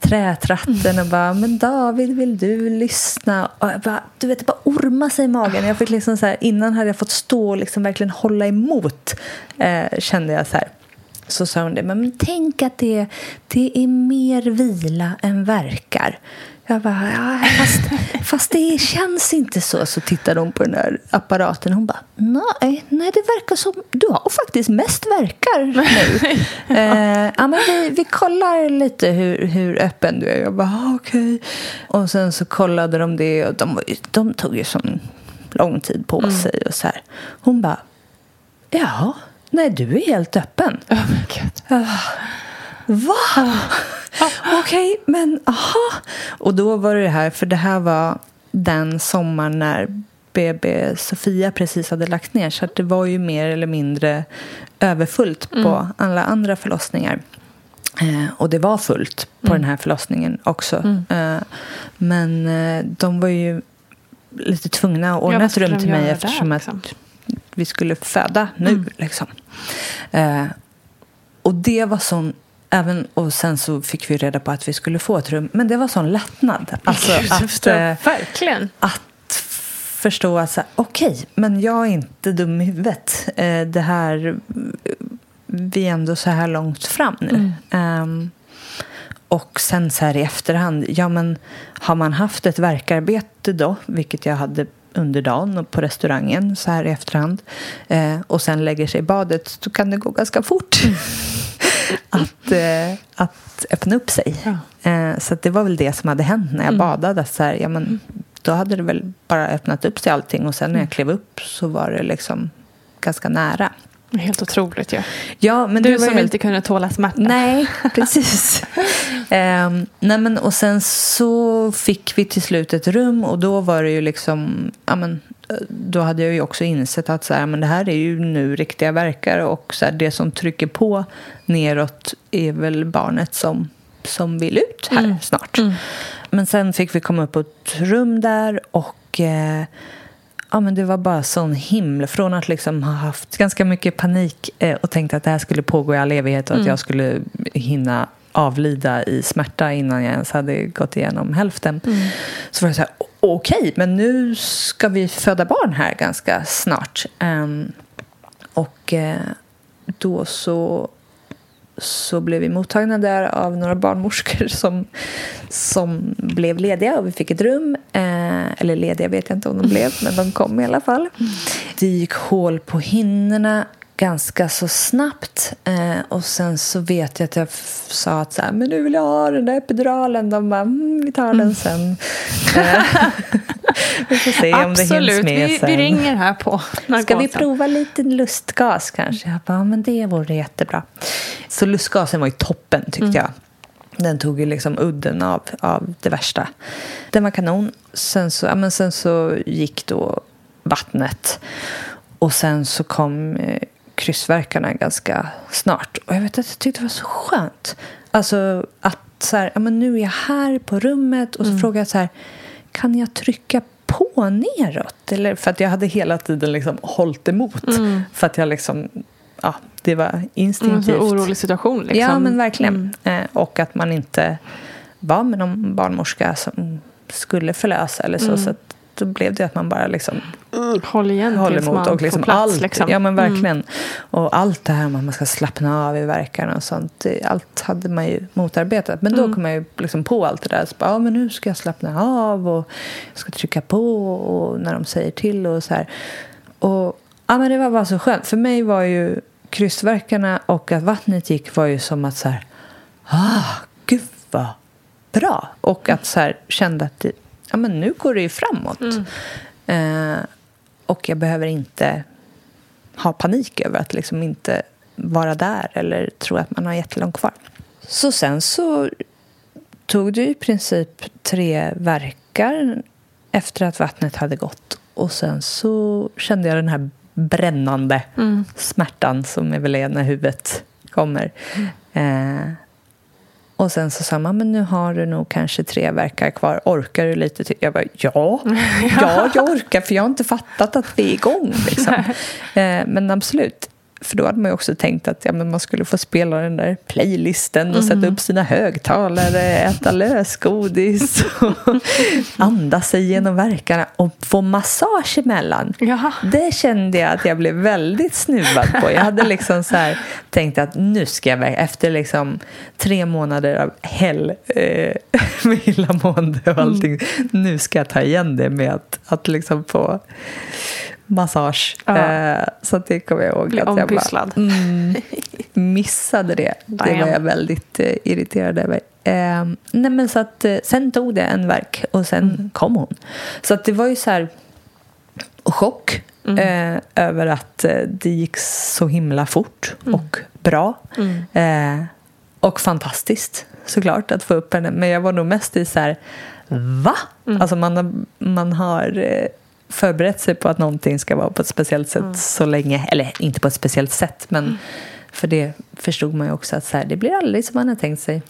trätratten och bara men David vill du lyssna? Och jag bara, du vet det bara orma sig i magen. Jag fick liksom så här, innan hade jag fått stå och liksom verkligen hålla emot eh, kände jag så här. Så sa hon det, men tänk att det, det är mer vila än verkar. Jag bara, ja, fast, fast det känns inte så. Så tittade hon på den där apparaten och hon bara, nej, nej det verkar som du har faktiskt mest verkar nu. <laughs> eh, ja, men vi, vi kollar lite hur, hur öppen du är. Jag bara, ah, okej. Okay. Och sen så kollade de det och de, de tog ju sån lång tid på sig och så här. Hon bara, ja, nej du är helt öppen. Oh my God. Uh, Va? Okej, okay, men aha. Och då var det här, för det här var den sommaren när BB Sofia precis hade lagt ner. Så det var ju mer eller mindre överfullt på mm. alla andra förlossningar. Eh, och det var fullt på mm. den här förlossningen också. Mm. Eh, men eh, de var ju lite tvungna att ordna ja, ett rum till mig eftersom där, liksom? att vi skulle föda nu. Mm. Liksom. Eh, och det var sån Även, och sen så fick vi reda på att vi skulle få ett rum. Men det var sån lättnad. Alltså <laughs> att, äh, Verkligen. Att förstå att okej, okay, men jag är inte dum i huvudet. Eh, det här, vi är ändå så här långt fram nu. Mm. Um, och sen så här i efterhand, ja men har man haft ett verkarbete då, vilket jag hade under dagen och på restaurangen så här i efterhand eh, och sen lägger sig i badet, då kan det gå ganska fort. Mm. <laughs> att, eh, att öppna upp sig. Ja. Eh, så det var väl det som hade hänt när jag mm. badade. Så här, ja, men, då hade det väl bara öppnat upp sig allting och sen när jag mm. klev upp så var det liksom ganska nära. Helt otroligt ju. Ja. ja, men du som ju... inte kunde tåla smärta. Nej, precis. um, <laughs> nej, men, och sen så fick vi till slut ett rum och då var det ju liksom... Ja, men, då hade jag ju också insett att så här, men det här är ju nu riktiga verkar och så här, det som trycker på neråt är väl barnet som, som vill ut här mm. snart. Mm. Men sen fick vi komma upp på ett rum där och eh, ja, men det var bara sån himla... Från att liksom ha haft ganska mycket panik eh, och tänkt att det här skulle pågå i all evighet och mm. att jag skulle hinna avlida i smärta innan jag ens hade gått igenom hälften. Mm. Så var det så här, okej, okay, men nu ska vi föda barn här ganska snart. Um, och uh, då så så blev vi mottagna där av några barnmorskor <laughs> som, som blev lediga och vi fick ett rum. Eh, eller lediga vet jag inte om de blev, men de kom i alla fall. Det gick hål på hinnorna ganska så snabbt. Eh, och sen så vet jag att jag sa att så här, men nu vill jag ha den där epiduralen. De bara, mm, vi tar den mm. sen. Eh, <laughs> vi får se om Absolut. det hinns med vi, sen. vi ringer här på narkosen. Ska vi prova lite lustgas kanske? Jag bara, men det vore jättebra. Så lustgasen var ju toppen tyckte mm. jag. Den tog ju liksom udden av, av det värsta. Den var kanon. Sen så, ja, men sen så gick då vattnet. Och sen så kom eh, kryssverkarna ganska snart. Och jag vet att jag tyckte det var så skönt. Alltså att så här, ja, men nu är jag här på rummet och så mm. frågar jag så här, kan jag trycka på neråt? Eller, för att jag hade hela tiden liksom hållit emot. Mm. För att jag liksom, ja, det var instinktivt. Mm, en orolig situation liksom. Ja, men verkligen. Mm. Eh, och att man inte var med någon barnmorska som skulle förlösa eller så. Mm. Så att då blev det att man bara liksom håller igen håller tills man och liksom får plats. Allt, liksom. Ja, men verkligen. Mm. Och allt det här med att man ska slappna av i verkarna och sånt. Allt hade man ju motarbetat. Men då mm. kom man ju liksom på allt det där. Så bara, ja, men nu ska jag slappna av och jag ska trycka på och när de säger till och så här. Och ja, men det var bara så skönt. För mig var ju kryssverkarna och att vattnet gick var ju som att så här, ah, gud vad bra. Och att så här, kände att det, ja, men nu går det ju framåt. Mm. Eh, och jag behöver inte ha panik över att liksom inte vara där eller tro att man har jättelångt kvar. Så sen så tog det i princip tre verkar efter att vattnet hade gått. Och sen så kände jag den här brännande mm. smärtan som är väl när huvudet kommer. Mm. Eh, och sen så sa man, men nu har du nog kanske tre verkar kvar. Orkar du lite till? Jag bara, ja, <laughs> ja jag orkar för jag har inte fattat att vi är igång. Liksom. eh, men absolut, för då hade man ju också tänkt att ja, men man skulle få spela den där playlisten och sätta upp sina högtalare, äta lösgodis <laughs> och andas sig genom verkarna och få massage emellan. Jaha. Det kände jag att jag blev väldigt snuvad på. Jag hade liksom så här tänkt att nu ska jag, ver- efter liksom tre månader av hell eh, <laughs> med illamående och allting, nu ska jag ta igen det med att, att liksom få massage. Eh, så det kommer jag ihåg Bli att jag bara ompysslad. mm, missade det. <laughs> Det var jag väldigt eh, irriterad över. Eh, nej men så att, eh, sen tog det en verk och sen Mm. kom hon. Så att det var ju så här chock Mm. över att det gick så himla fort Mm. och bra. Eh, och fantastiskt såklart att få upp henne. Men jag var nog mest i så här, va? Mm. Alltså man har, man har förberett sig på att någonting ska vara på ett speciellt sätt Mm. så länge. Eller inte på ett speciellt sätt, men för det förstod man ju också att så här, det blir aldrig som man har tänkt sig.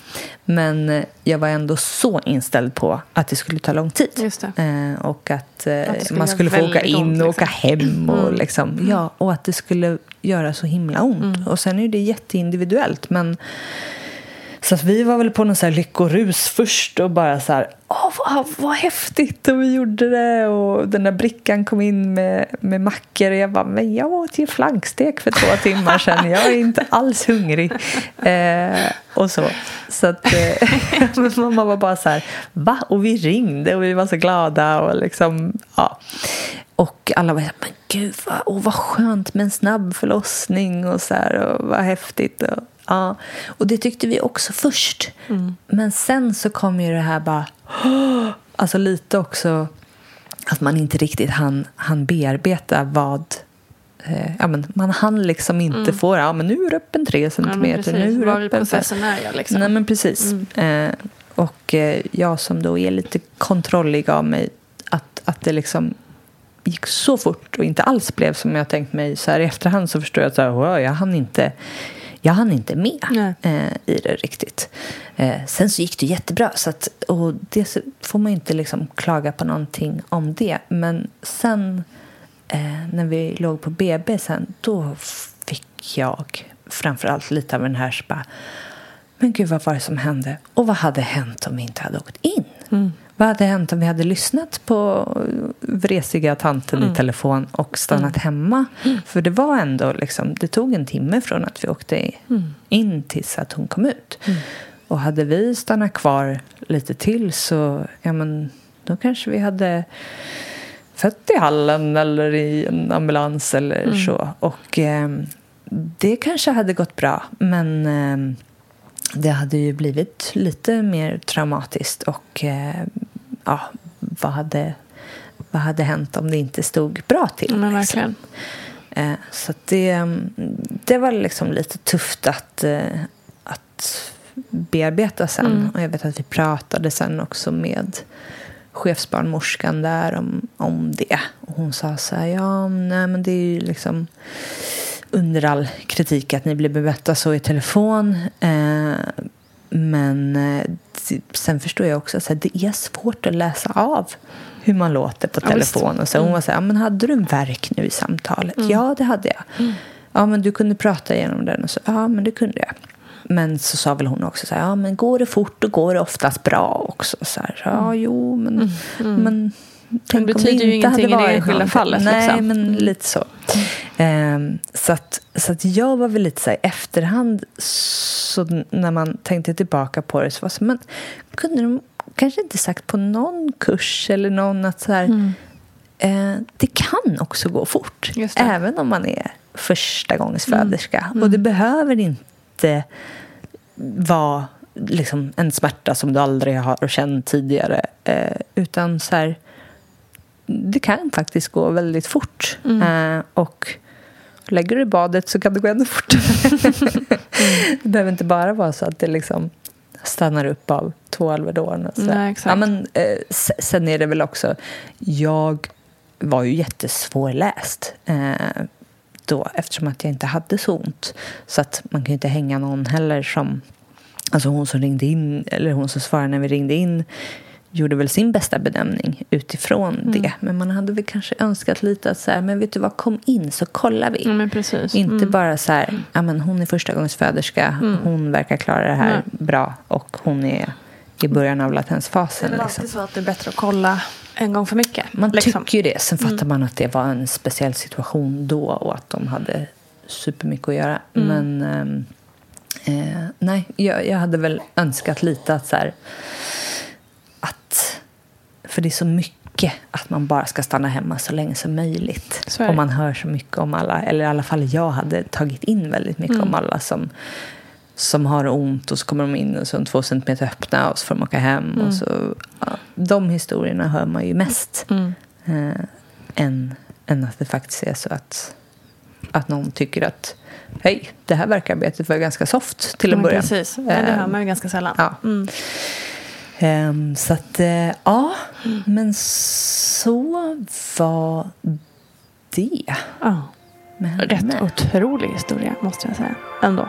Men eh, jag var ändå så inställd på att det skulle ta lång tid. Eh, och att, eh, Att skulle man skulle få åka in och åka liksom. hem. Och, liksom, ja, och att det skulle göra så himla ont. Och sen är det jätteindividuellt. Men, så att vi var väl på någon så här lyckorus först och bara så här, åh vad, vad häftigt och vi gjorde det och den där brickan kom in med, med mackor och jag bara, men jag åt ju flankstek för två timmar sedan, jag är inte alls hungrig. <laughs> Eh, och så. Så att eh, <laughs> mamma var bara så här, va? Och vi ringde och vi var så glada och liksom, ja. Och alla var så här, men gud vad, åh, vad skönt med en snabb förlossning och så här och vad häftigt. Och, ja. och det tyckte vi också först. Men sen så kom ju det här bara, <gasps> alltså lite också att man inte riktigt hann, hann bearbeta vad eh, ja, men man hann liksom inte få ja, men nu är det upp en tre Ja, centimeter. precis. nu är det Var i processen är jag liksom. Nej, men precis. Eh, och eh, jag som då är lite kontrollig av mig, att, att det liksom gick så fort och inte alls blev som jag tänkt mig. Så här i efterhand så förstår jag att så här, wow, jag hann inte jag hann inte med eh, i det riktigt. Eh, sen så gick det jättebra. Så att, och det får man inte liksom klaga på någonting om det. Men sen eh, när vi låg på BB sen, då fick jag framförallt lite av den här så bara, men gud vad var det som hände? Och vad hade hänt om vi inte hade åkt in? Vad hade hänt om vi hade lyssnat på vresiga tanten i telefon och stannat hemma? För det var ändå liksom, det tog en timme från att vi åkte in tills att hon kom ut. Och hade vi stannat kvar lite till så, ja men, då kanske vi hade fött i hallen eller i en ambulans eller så. Och eh, det kanske hade gått bra, men eh, det hade ju blivit lite mer traumatiskt. Och eh, ja, vad hade, vad hade hänt om det inte stod bra till? Men liksom? verkligen. Eh, så det, det var liksom lite tufft att, eh, att bearbeta sen. Mm. Och jag vet att vi pratade sen också med chefsbarnmorskan där om, om det. Och hon sa så här, ja, nej men det är ju liksom under all kritik att ni blir bemötta så i telefon. Eh, men eh, sen förstår jag också att det är svårt att läsa av hur man låter på Ja, telefon. Och så hon var så här, ja, men hade du en verk nu i samtalet? Ja, det hade jag. Ja, men du kunde prata igenom den. Och så, ja, men det kunde jag. Men så sa väl hon också så här, ja men går det fort då går det oftast bra också. Så här, ja, jo, men, men tänk om betyder ju ingenting i det enskilda fallet, Nej, liksom. men lite så. Ehm, så, att, så att jag var väl lite så här i efterhand, så när man tänkte tillbaka på det så var det så, men kunde de kanske inte sagt på någon kurs eller någon att så här, eh, det kan också gå fort. Det. Mm. Även om man är första gångs föderska. Och det behöver inte vara liksom en smärta som du aldrig har känt tidigare. Eh, utan så här, det kan faktiskt gå väldigt fort. Mm. Eh, och lägger du i badet så kan det gå ännu fortare. <laughs> det behöver inte bara vara så att det liksom stannar upp av två Alvedon. Ja, men, eh, sen är det väl också... Jag var ju jättesvårläst eh, då eftersom att jag inte hade så ont. Så att man kan ju inte hänga någon heller som... Alltså hon som ringde in, eller hon som svarade när vi ringde in gjorde väl sin bästa bedömning utifrån Mm. det. Men man hade väl kanske önskat lite att så här, men vet du vad, kom in så kollar vi. Ja. Inte Mm. bara så här, ja men hon är förstagångsföderska, hon verkar klara det här Nej. bra och hon är i början av Det latensfasen. är väl Liksom. så att det är bättre att kolla en gång för mycket. Man liksom. tycker ju det. Sen fattar man att det var en speciell situation då och att de hade supermycket att göra. Mm. Men ehm, eh, nej, jag, jag hade väl önskat lite att så här, att för det är så mycket att man bara ska stanna hemma så länge som möjligt. Och man hör så mycket om alla, eller i alla fall jag hade tagit in väldigt mycket Mm. om alla som som har ont och så kommer de in och så är de två centimeter öppna och så får de åka hem. Mm. Och så, ja, de historierna hör man ju mest. Mm. Eh, än, än att det faktiskt är så att, att någon tycker att hej, det här verkarbetet var ganska soft till en början. Precis, ja, det Eh, hör man ju ganska sällan. ja. Mm. Ehm, så att, eh, ja, men så var det Ja. henne. Rätt otrolig historia, måste jag säga. Ändå.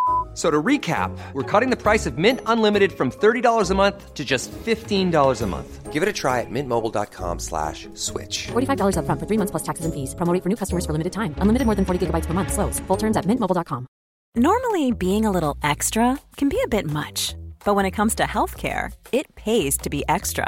F- So to recap, we're cutting the price of Mint Unlimited from $30 a month to just $15 a month. Give it a try at mintmobile.com slash switch. $45 upfront for three months plus taxes and fees. Promo rate for new customers for limited time. Unlimited more than 40 gigabytes per month. Slows. Full terms at mintmobile.com. Normally, being a little extra can be a bit much, but when it comes to healthcare, it pays to be extra.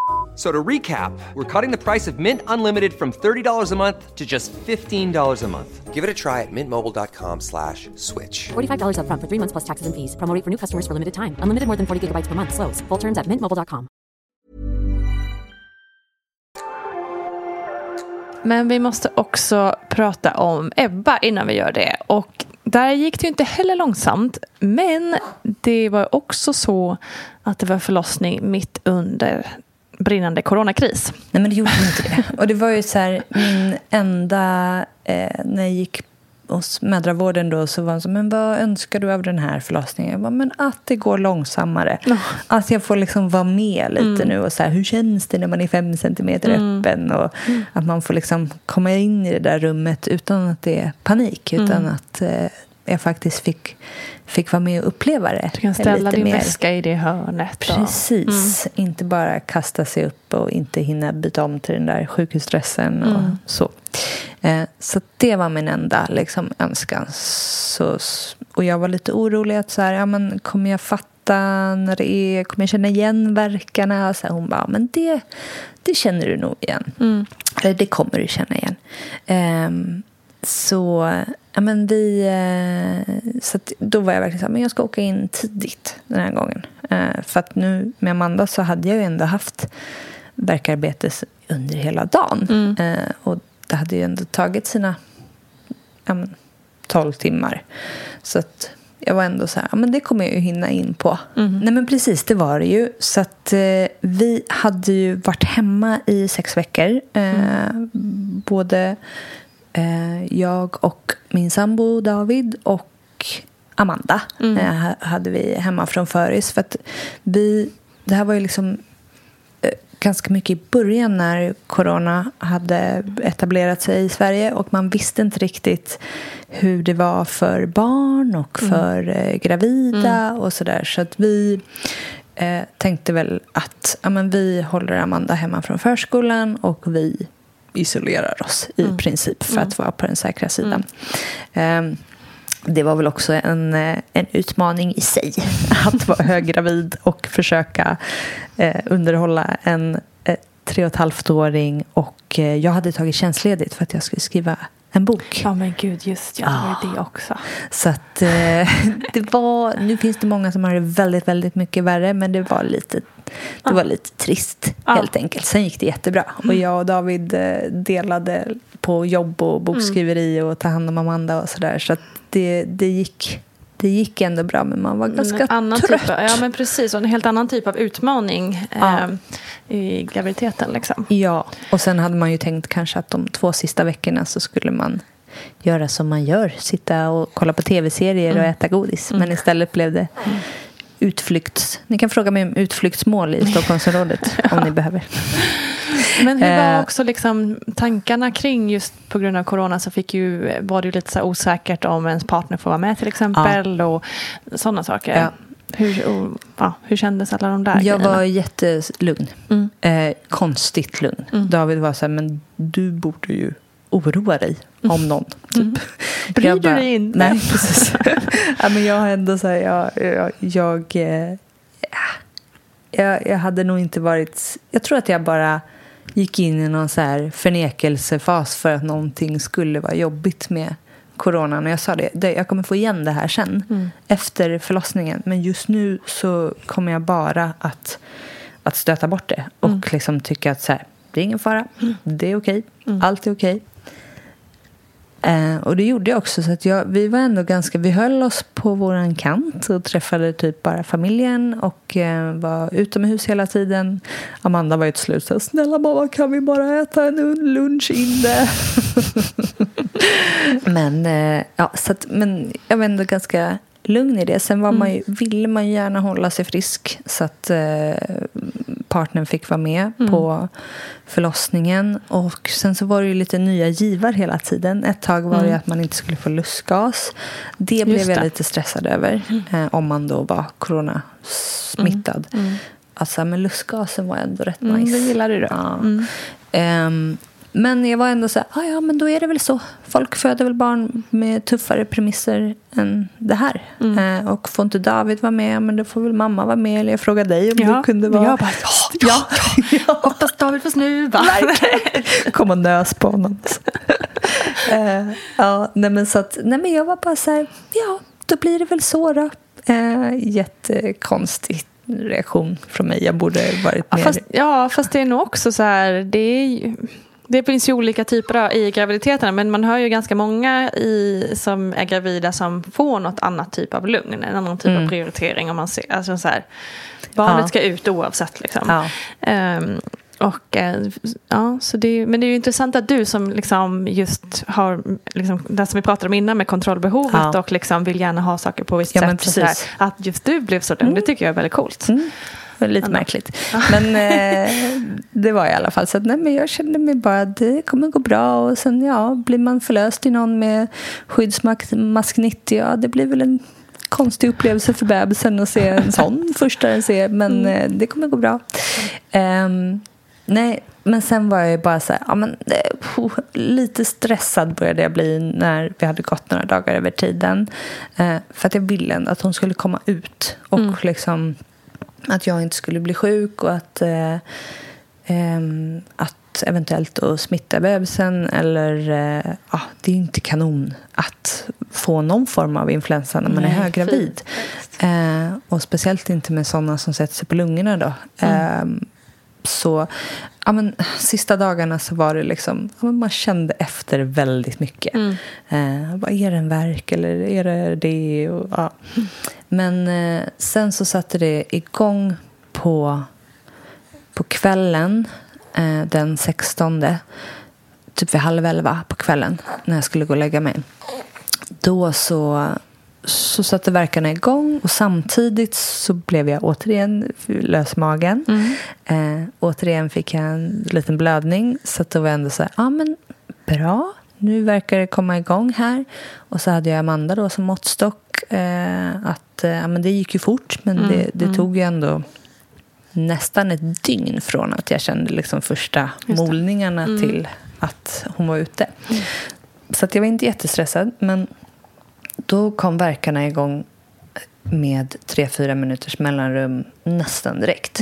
F- So to recap, we're cutting the price of Mint Unlimited from $30 a month to just $15 a month. Give it a try at mintmobile.com slash switch. $45 upfront for three months plus taxes and fees. Promo rate for new customers for limited time. Unlimited more than 40 gigabytes per month. Slows. Full terms at mintmobile.com. Men vi måste också prata om Ebba innan vi gör det. Och där gick det ju inte heller långsamt. Men det var också så att det var förlossning mitt under brinnande coronakris. Nej, men det gjorde inte det. Och det var ju så här, min enda... Eh, när jag gick hos mödravården då så var han så, men vad önskar du av den här förlossningen? Jag bara, men att det går långsammare. Att jag får liksom vara med lite nu och så här, hur känns det när man är fem centimeter öppen? Och att man får liksom komma in i det där rummet utan att det är panik. Utan att eh, jag faktiskt fick, fick vara med och uppleva det. Du kan ställa lite din mer. väska i det hörnet. Precis. Inte bara kasta sig upp och inte hinna byta om till den där sjukhusdressen och så. Eh, så det var min enda liksom, önskan. Så, och jag var lite orolig att så här, ja, men kommer jag fatta när det är, kommer jag känna igen verkarna? Så hon bara, men det, det känner du nog igen. Mm. Eller det kommer du känna igen. Um, så ja, men vi, uh, så då var jag verkligen så här, men jag ska åka in tidigt den här gången. Uh, för att nu med Amanda så hade jag ju ändå haft verkarbete under hela dagen. Mm. Uh, och det hade ju ändå tagit sina ja, men, 12 timmar. Så att jag var ändå så här, ja, men det kommer jag ju hinna in på. Mm. Nej men precis, det var det ju. Så att eh, vi hade ju varit hemma i sex veckor. Eh, Mm. Både eh, jag och min sambo David och Amanda Mm. eh, hade vi hemma från föris. För att vi, det här var ju liksom eh, ganska mycket i början när corona hade etablerat sig i Sverige och man visste inte riktigt hur det var för barn och för eh, gravida och sådär. Så att vi eh, tänkte väl att ja, men vi håller Amanda hemma från förskolan och vi isolerar oss i princip för att vara på den säkra sidan. Ehm, det var väl också en, eh, en utmaning i sig <laughs> att vara höggravid och försöka eh, underhålla en eh, tre och ett halvt åring. Och eh, jag hade tagit tjänstledigt för att jag skulle skriva en bok. Ja men gud, just ja, det var Ah. ju det också. Så att eh, <laughs> det var, nu finns det många som har det väldigt, väldigt mycket värre men det var lite, det var lite trist Ja. helt enkelt. Sen gick det jättebra och jag och David eh, delade på jobb och bokskriveri och ta hand om Amanda och sådär. Så att det, det, gick, det gick ändå bra men man var ganska en annan trött. Typ, av- ja men precis, och en helt annan typ av utmaning Ja. eh, i graviditeten liksom. Ja, och sen hade man ju tänkt kanske att de två sista veckorna så skulle man göra som man gör. Sitta och kolla på tv-serier och äta godis. Men istället blev det utflykts... Ni kan fråga mig om utflyktsmål i <laughs> Stockholmsområdet om ni behöver. <laughs> Men hur var Eh. också liksom tankarna kring just på grund av corona så fick ju, var det ju lite så osäkert om ens partner får vara med till exempel och sådana saker. Ja. Hur, och, ja, hur kändes alla de där Jag grejerna? var jättelugn. Mm. Eh, konstigt lugn. David var så här, men du borde ju oroa dig om någon. Typ. Bryr Jag du dig inte? Nej, precis. <laughs> ja, men jag har ändå så här, jag, jag, jag, eh, jag, jag hade nog inte varit... Jag tror att jag bara gick in i någon så här förnekelsefas för att någonting skulle vara jobbigt med coronan. Och jag sa det, jag kommer få igen det här sen, efter förlossningen. Men just nu så kommer jag bara att, att stöta bort det och liksom tycka att så här, det är ingen fara, det är okej, allt är okej. Eh, och det gjorde jag också. Så att jag, vi var ändå ganska, vi höll oss på våran kant och träffade typ bara familjen och eh, var utomhus hela tiden. Amanda var ju till slut så här, snälla mamma kan vi bara äta en lunch inne? <laughs> men, eh, ja, så att, men jag var ändå ganska lugn i det. Sen var man ju, ville man ju gärna hålla sig frisk så att eh, partnern fick vara med på förlossningen. Och sen så var det ju lite nya givar hela tiden. Ett tag var det ju att man inte skulle få lustgas. Det blev jag det. lite stressad över. Eh, om man då var coronasmittad. Alltså, men lustgasen var ändå rätt Mm, nice. det gillade du. Ja. Ehm, men jag var ändå så här, ah, ja men då är det väl så. Folk föder väl barn med tuffare premisser än det här. Eh, och får inte David vara med, men då får väl mamma vara med. Eller jag frågade dig om Ja, du kunde vara... jag bara, ja, ja. Hoppas David får snuva. Kom och nös på honom. <laughs> Eh, ja, nej men så att, nej men jag var bara så här, ja, då blir det väl så då. Uh, jättekonstig reaktion från mig. Jag borde varit Ja, mer... fast, ja, fast det är nog också så här, det, är ju, det finns ju olika typer av, i graviditeterna men man hör ju ganska många i, som är gravida som får något annat typ av lugn, en annan typ av prioritering. Om man ser, alltså så här, barnet Mm. Ja. ska ut oavsett. Liksom. Ja. Ehm, och, eh, ja, så det, men det är ju intressant att du som liksom just har, liksom, det som vi pratade om innan med kontrollbehovet Ja. och liksom vill gärna ha saker på visst Ja, sätt. Här, att just du blev så lugn, det tycker jag är väldigt coolt. Mm. Det <laughs> var lite märkligt. Men eh, det var i alla fall så att nej, men jag kände mig bara att det kommer gå bra. Och sen ja, blir man förlöst i någon med skyddsmask 90, ja det blir väl en konstig upplevelse för bebisen att se en sån <laughs> första den ser. Men eh, det kommer gå bra. Ehm, nej, men sen var jag bara så här, ja, men, puh, lite stressad började jag bli när vi hade gått några dagar över tiden. Eh, för att jag ville ändå att hon skulle komma ut och liksom att jag inte skulle bli sjuk och att, eh, ehm, att eventuellt då smitta bebisen eller eh, ja, det är inte kanon att få någon form av influensa när man är höggravid. Eh, och speciellt inte med sådana som sätter sig på lungorna då. Ehm, så ja, men, sista dagarna så var det liksom, ja, men man kände efter väldigt mycket. Eh, vad är det en verk eller är det det? Och, ja. Men eh, sen så satte det igång på, på kvällen eh, den 16. Typ vid halv elva på kvällen när jag skulle gå och lägga mig. Då så, så satte verkarna igång och samtidigt så blev jag återigen lös magen. Eh, återigen fick jag en liten blödning så att då var jag ändå så här, ja men bra, nu verkar det komma igång här. Och så hade jag Amanda då som måttstock. Eh, att, eh, ja, men det gick ju fort men det, det tog ju ändå nästan ett dygn från att jag kände liksom första molningarna till att hon var ute. Så att jag var inte jättestressad. Men då kom verkarna igång med tre, fyra minuters mellanrum nästan direkt.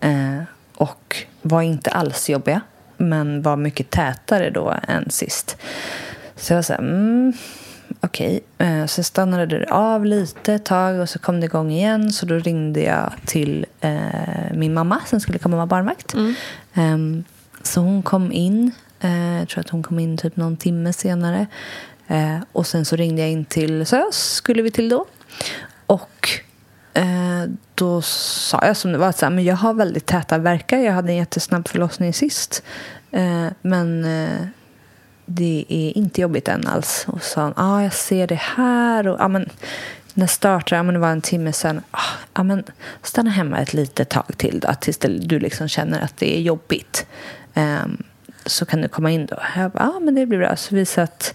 Eh, och var inte alls jobbiga, men var mycket tätare då än sist. Så jag var så här, mm, okej. Eh, så stannade det av lite ett tag och så kom det igång igen. Så då ringde jag till eh, min mamma som skulle komma och vara barnvakt. Ehm, så hon kom in. Eh, jag tror att hon kom in typ någon timme senare. Eh, och sen så ringde jag in till SÖS, skulle vi till då. Och eh, då sa jag som det var att så här, men jag har väldigt täta verkar. Jag hade en jättesnabb förlossning sist. Eh, men eh, det är inte jobbigt än alls. Och sa han, ah, jag ser det här. Och, ah, men, när startar, ah, men det var en timme sen. Ah, ah, men, stanna hemma ett litet tag till då, tills det, du liksom känner att det är jobbigt. Ehm, så kan du komma in då. Jag bara, ah, men det blir bra. Så vi satt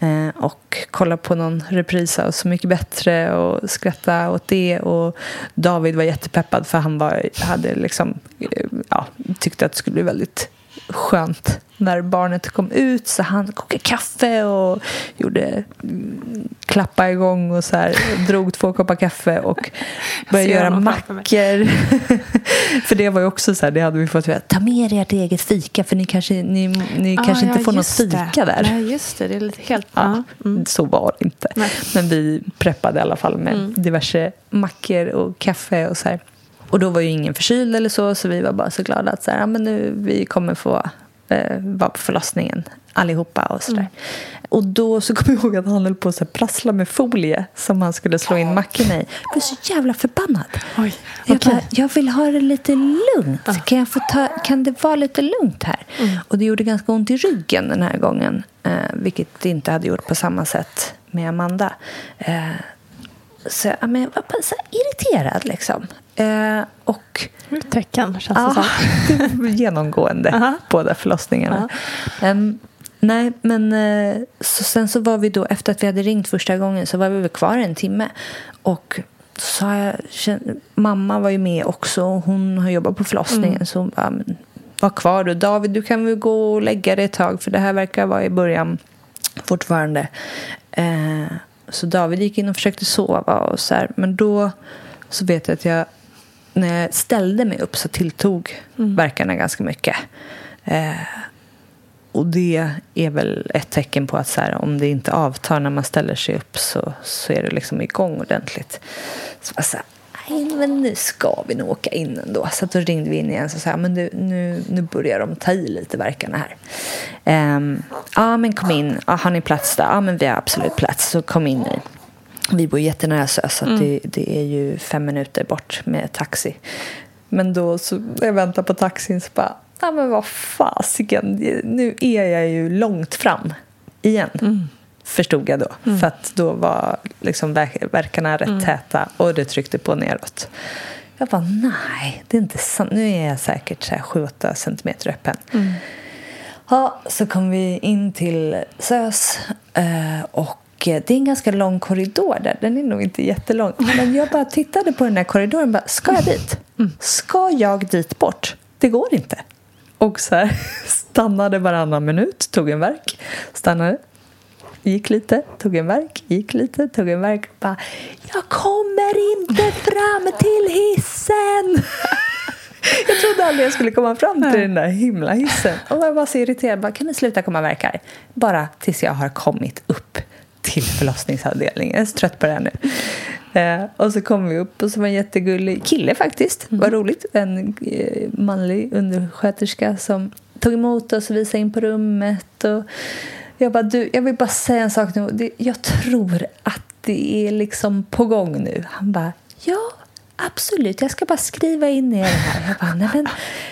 eh, och kollade på någon repris av Så mycket bättre och skrattade åt det. Och David var jättepeppad för han var, hade liksom, eh, ja, tyckte att det skulle bli väldigt skönt när barnet kom ut. Så han kokade kaffe och gjorde mm, klappa igång och så här, drog två koppar kaffe och <laughs> började göra mackor. <laughs> för det var ju också så här, det hade vi fått veta. Ta med er ert eget fika för ni kanske, ni, ni kanske inte får något fika där. Nej, just det. Det är lite helt... Ja, Så var det inte. Nej. Men vi preppade i alla fall med diverse mackor och kaffe och så här. Och då var ju ingen förkyld eller så, så vi var bara så glada att så här, ja, men nu, vi kommer få eh, vara på förlossningen allihopa och sådär. Och då så kom jag ihåg att han höll på att prassla med folie som han skulle slå in mackorna i. Jag blev så jävla förbannad. Oj, Jag, okej. bara, jag vill ha det lite lugnt. Kan, jag få ta, kan det vara lite lugnt här? Och det gjorde ganska ont i ryggen den här gången. Eh, vilket det inte hade gjort på samma sätt med Amanda. Eh, så ja, men jag var bara så irriterad liksom. Eh, och tecken, känns det Ja, som. <laughs> genomgående Aha. båda förlossningarna. Ehm, nej, men eh, så sen så var vi då, efter att vi hade ringt första gången, så var vi väl kvar en timme. Och då sa jag, mamma var ju med också, och hon har jobbat på förlossningen. Så hon bara, var kvar du. David, du kan väl gå och lägga dig ett tag, för det här verkar vara i början fortfarande. Eh, så David gick in och försökte sova och så här. Men då så vet jag att jag när jag ställde mig upp så tilltog verkarna ganska mycket. Eh, och det är väl ett tecken på att så här, om det inte avtar när man ställer sig upp så, så är det liksom igång ordentligt. Så jag här, nej men nu ska vi nog åka in ändå. Så då ringde vi in igen och sa men du, nu, nu börjar de ta i lite verkarna här. Ehm, ja men kom in, ja, har ni plats där? Ja men vi har absolut plats, så kom in ni. Vi bor jättenära SÖS så att det, det är ju fem minuter bort med taxi. Men då så jag väntar på taxin så bara, ja men vad fasiken, nu är jag ju långt fram igen. Förstod jag då. För att då var liksom verk- verkarna rätt täta och det tryckte på neråt. Jag bara, nej, det är inte sant. Nu är jag säkert så här 7-8 centimeter öppen. Ja, så kom vi in till SÖS eh, och det är en ganska lång korridor där. Den är nog inte jättelång. Men jag bara tittade på den här korridoren och bara, ska jag dit? Ska jag dit bort? Det går inte. och så här, <laughs> stannade varannan minut, tog en verk, stannade, gick lite, tog en verk, gick lite, tog en verk. Bara, jag kommer inte fram till hissen! <laughs> Jag trodde aldrig jag skulle komma fram till den där himla hissen. Och jag var så irriterad. Bara, kan ni sluta komma verk här? Bara tills jag har kommit upp till förlossningsavdelningen. Jag är så trött på det här nu. Eh, och så kom vi upp och så var en jättegullig kille faktiskt. Vad roligt. En eh, manlig undersköterska som tog emot oss och visade in på rummet. Och jag bara, du, jag vill bara säga en sak nu. Det- Jag tror att det är liksom på gång nu. Han bara, ja. Absolut, jag ska bara skriva in er här. Jag bara, nej men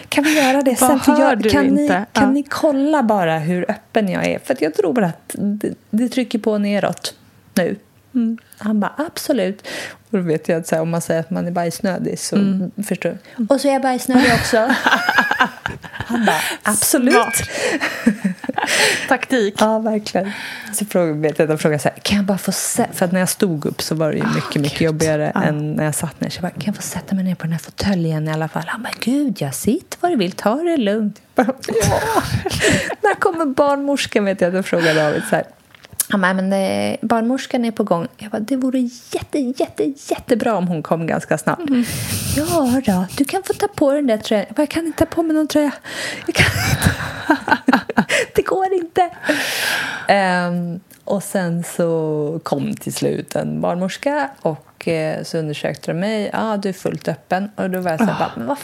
kan vi göra det sen? För jag, kan ni, inte? kan Ja. ni kolla bara hur öppen jag är? För jag tror att det, det trycker på neråt nu. Mm. Han bara, absolut. Och då vet jag att så här, om man säger att man är bajsnödig så Mm. förstår du. Och så är jag bajsnödig också. <laughs> Han bara, absolut. Taktik. Ja, verkligen. Så frågade, vet jag, de frågade så här, kan jag bara få sätta... För att när jag stod upp så var det ju mycket, mycket jobbigare än när jag satt ner. Så jag bara, kan jag få sätta mig ner på den här fåtöljen i alla fall? Han bara, gud, jag sitt vad du vill, ta det lugnt. Jag bara, ja. <laughs> när kommer barnmorskan? Vet jag, då frågade David så här. Han bara, men eh, barnmorskan är på gång. Jag bara, det vore jätte, jätte, jättebra om hon kom ganska snabbt. Ja då, du kan få ta på den där tröjan. Jag bara, jag kan inte ta på mig någon tröja. Jag kan inte. <laughs> det går inte. Ehm, och sen så kom till slut en barnmorska och eh, så undersökte de mig. Ja, ah, du är fullt öppen. Och då var jag så här, bara, men vad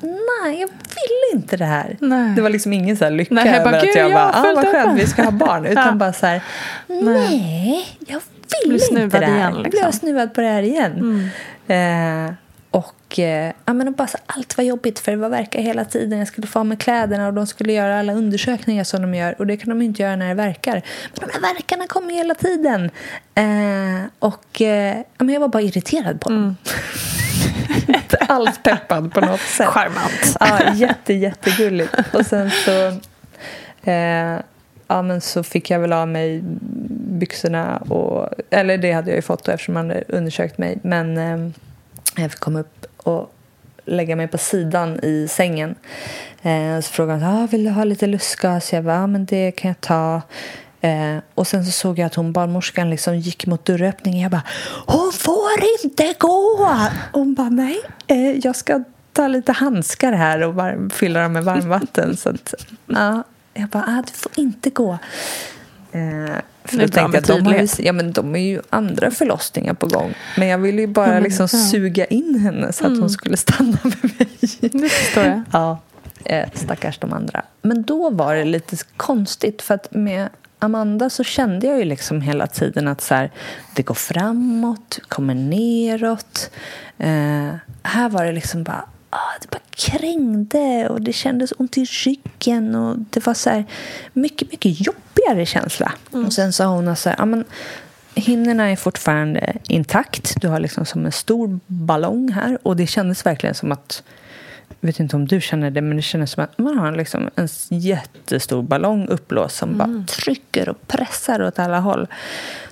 Nej, jag vill inte det här. Nej. Det var liksom ingen så lycka Nej, jag över bara, att "Gud, jag jag bara, ah, vad skönt, öppen." vi ska ha barn. <laughs> Utan Ja. bara så här, nej, jag vill inte det här. igen, Jag liksom. blir snuvad på det här igen. Eh, och eh, ja, men bara så, allt var jobbigt för det var verkar hela tiden. Jag skulle få mig kläderna och de skulle göra alla undersökningar som de gör. Och det kan de inte göra när det verkar. Men de här verkarna kommer hela tiden. Eh, och eh, ja, men jag var bara irriterad på dem. <laughs> inte alls peppad på något sätt. Charmant. Ja, jätte, jättegulligt. Och sen så, eh, ja, men så fick jag väl av mig byxorna. Och, eller det hade jag ju fått då eftersom man hade undersökt mig. Men eh, jag fick komma upp och lägga mig på sidan i sängen. Eh, så frågade han, ah, vill du ha lite lustgas? Jag bara, ja, men det kan jag ta. Eh, och sen så såg jag att hon barnmorskan liksom gick mot dörröppningen. Jag bara, hon får inte gå! Hon bara, nej, eh, jag ska ta lite handskar här och varm, fylla dem med varmvatten. så att, ja, jag bara, ah, du får inte gå. Eh, för bra tänkte jag, de, har ju, tydlighet. ja, men de är ju andra förlossningar på gång. Men jag ville ju bara men, liksom ja. Mm. suga in henne så att hon skulle stanna med mig. Det förstår jag. Ja, eh, stackars de andra. Men då var det lite konstigt för att med Amanda så kände jag ju liksom hela tiden att så här, det går framåt, kommer neråt. Eh, här var det liksom bara, ah, det bara krängde och det kändes ont i ryggen och det var så här mycket, mycket jobbigare känsla. Och sen sa hon så här, ja men hinnorna är fortfarande intakt. Du har liksom som en stor ballong här och det kändes verkligen som att vet inte om du känner det, men det kändes som att man har liksom en jättestor ballong uppblåst som bara trycker och pressar åt alla håll.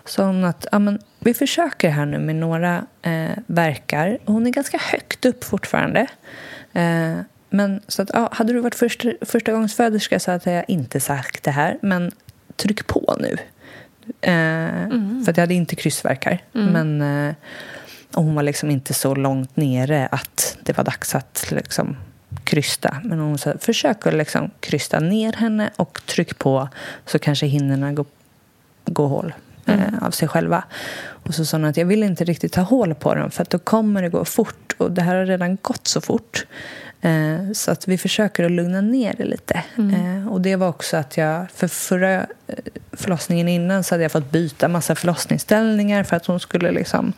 Så att, ja, men, vi försöker här nu med några eh, verkar. Hon är ganska högt upp fortfarande. Eh, men så att, ja, hade du varit första, första gångs föderska så hade jag inte sagt det här. Men tryck på nu. Eh, För att jag hade inte kryssverkar. Men eh, och hon var liksom inte så långt nere att det var dags att liksom krysta. Men hon sa, försök att liksom krysta ner henne och tryck på så kanske hinnorna går, går hål eh, av sig själva. Och så sa hon att jag vill inte riktigt ta hål på dem för att då kommer det gå fort. Och det här har redan gått så fort. Eh, så att vi försöker att lugna ner det lite. Eh, och det var också att jag, för förra eh, förlossningen innan så hade jag fått byta massa förlossningsställningar för att hon skulle liksom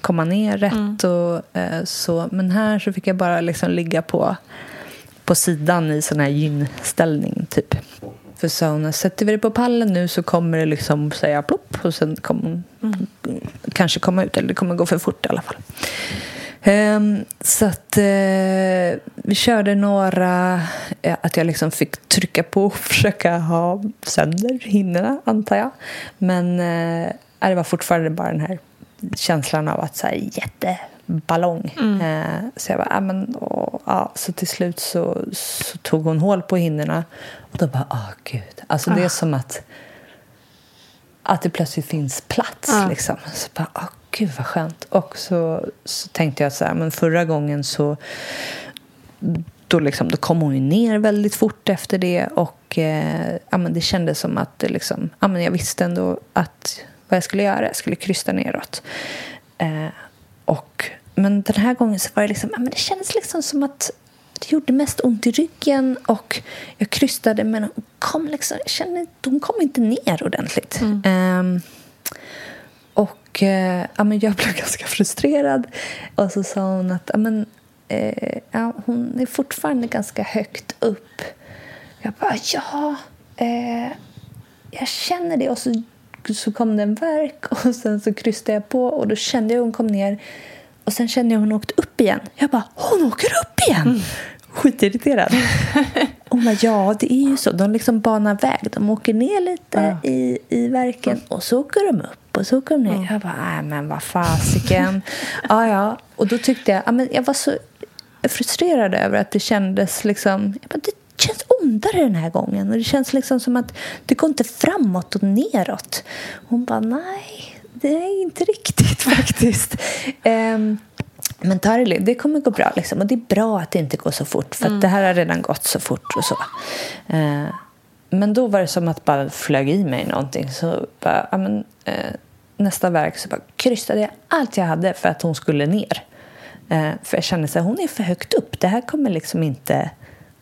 komma ner rätt. Och, eh, så. Men här så fick jag bara liksom ligga på, på sidan i sån här gynställning typ. För sa hon, sätter vi det på pallen nu så kommer det liksom säga plopp och sen kommer hon kanske komma ut, eller det kommer gå för fort i alla fall. Ehm, så att eh, vi körde några, eh, att jag liksom fick trycka på och <laughs> försöka ha sönder hinnorna, antar jag. Men eh, det var fortfarande bara den här känslan av att så här, jätte, ballong. Eh, så jag bara, ah, men, åh, ja. Så till slut så, så tog hon hål på hinnorna. Och då bara, åh gud. Alltså det är som att, att det plötsligt finns plats. Liksom. Så bara, åh gud vad skönt. Och så, så tänkte jag så här, men förra gången så då, liksom, då kom hon ju ner väldigt fort efter det och eh, ja, men det kändes som att det liksom, ja, men jag visste ändå att vad jag skulle göra. Jag skulle krysta neråt. Eh, och, men den här gången så var det liksom, ja, men det kändes liksom som att det gjorde mest ont i ryggen och jag krystade men hon kom, liksom, jag kände, hon kom inte ner ordentligt. Ehm, och eh, ja, men jag blev <laughs> ganska frustrerad. Och så sa hon att ja, men, eh, ja, hon är fortfarande ganska högt upp. Jag bara, ja, eh, jag känner det. Och så, så kom det en verk <laughs> och sen så krystade jag på och då kände jag hon kom ner. Och sen kände jag hon åkte upp igen. Jag bara, hon åker upp igen! Skitirriterad. <laughs> Hon bara, ja det är ju så. De liksom banar väg. De åker ner lite i, i verken och så åker de upp och så åker de ner. Jag bara, nej men vad fasiken. <laughs> ja, ja. Och då tyckte jag, ja, men jag var så frustrerad över att det kändes liksom, jag bara, det känns ondare den här gången. Och det känns liksom som att det går inte framåt och neråt. Hon bara, nej, det är inte riktigt <laughs> faktiskt. Ehm, men ta det det kommer gå bra. Liksom. Och det är bra att det inte går så fort, för att det här har redan gått så fort. och så. Eh, men då var det som att bara flög i mig någonting. Så bara, ja, men, eh, nästa verk så bara krystade jag allt jag hade för att hon skulle ner. Eh, för jag kände att hon är för högt upp. Det här kommer liksom inte,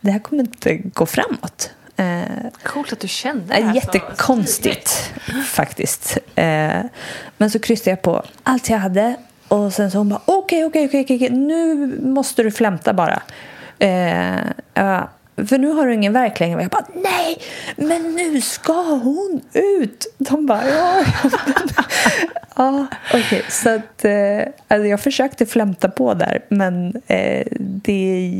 det här kommer inte gå framåt. Eh, Coolt att du kände det Ja, här Jättekonstigt, faktiskt. Eh, men så kryssade jag på allt jag hade. Och sen så hon bara, okej, okej, okej, okej, nu måste du flämta bara. Eh, ja, för nu har du ingen verk längre. Jag bara, nej, men nu ska hon ut. De bara, ja. <laughs> ja, okej. Så att, eh, alltså jag försökte flämta på där, men eh, det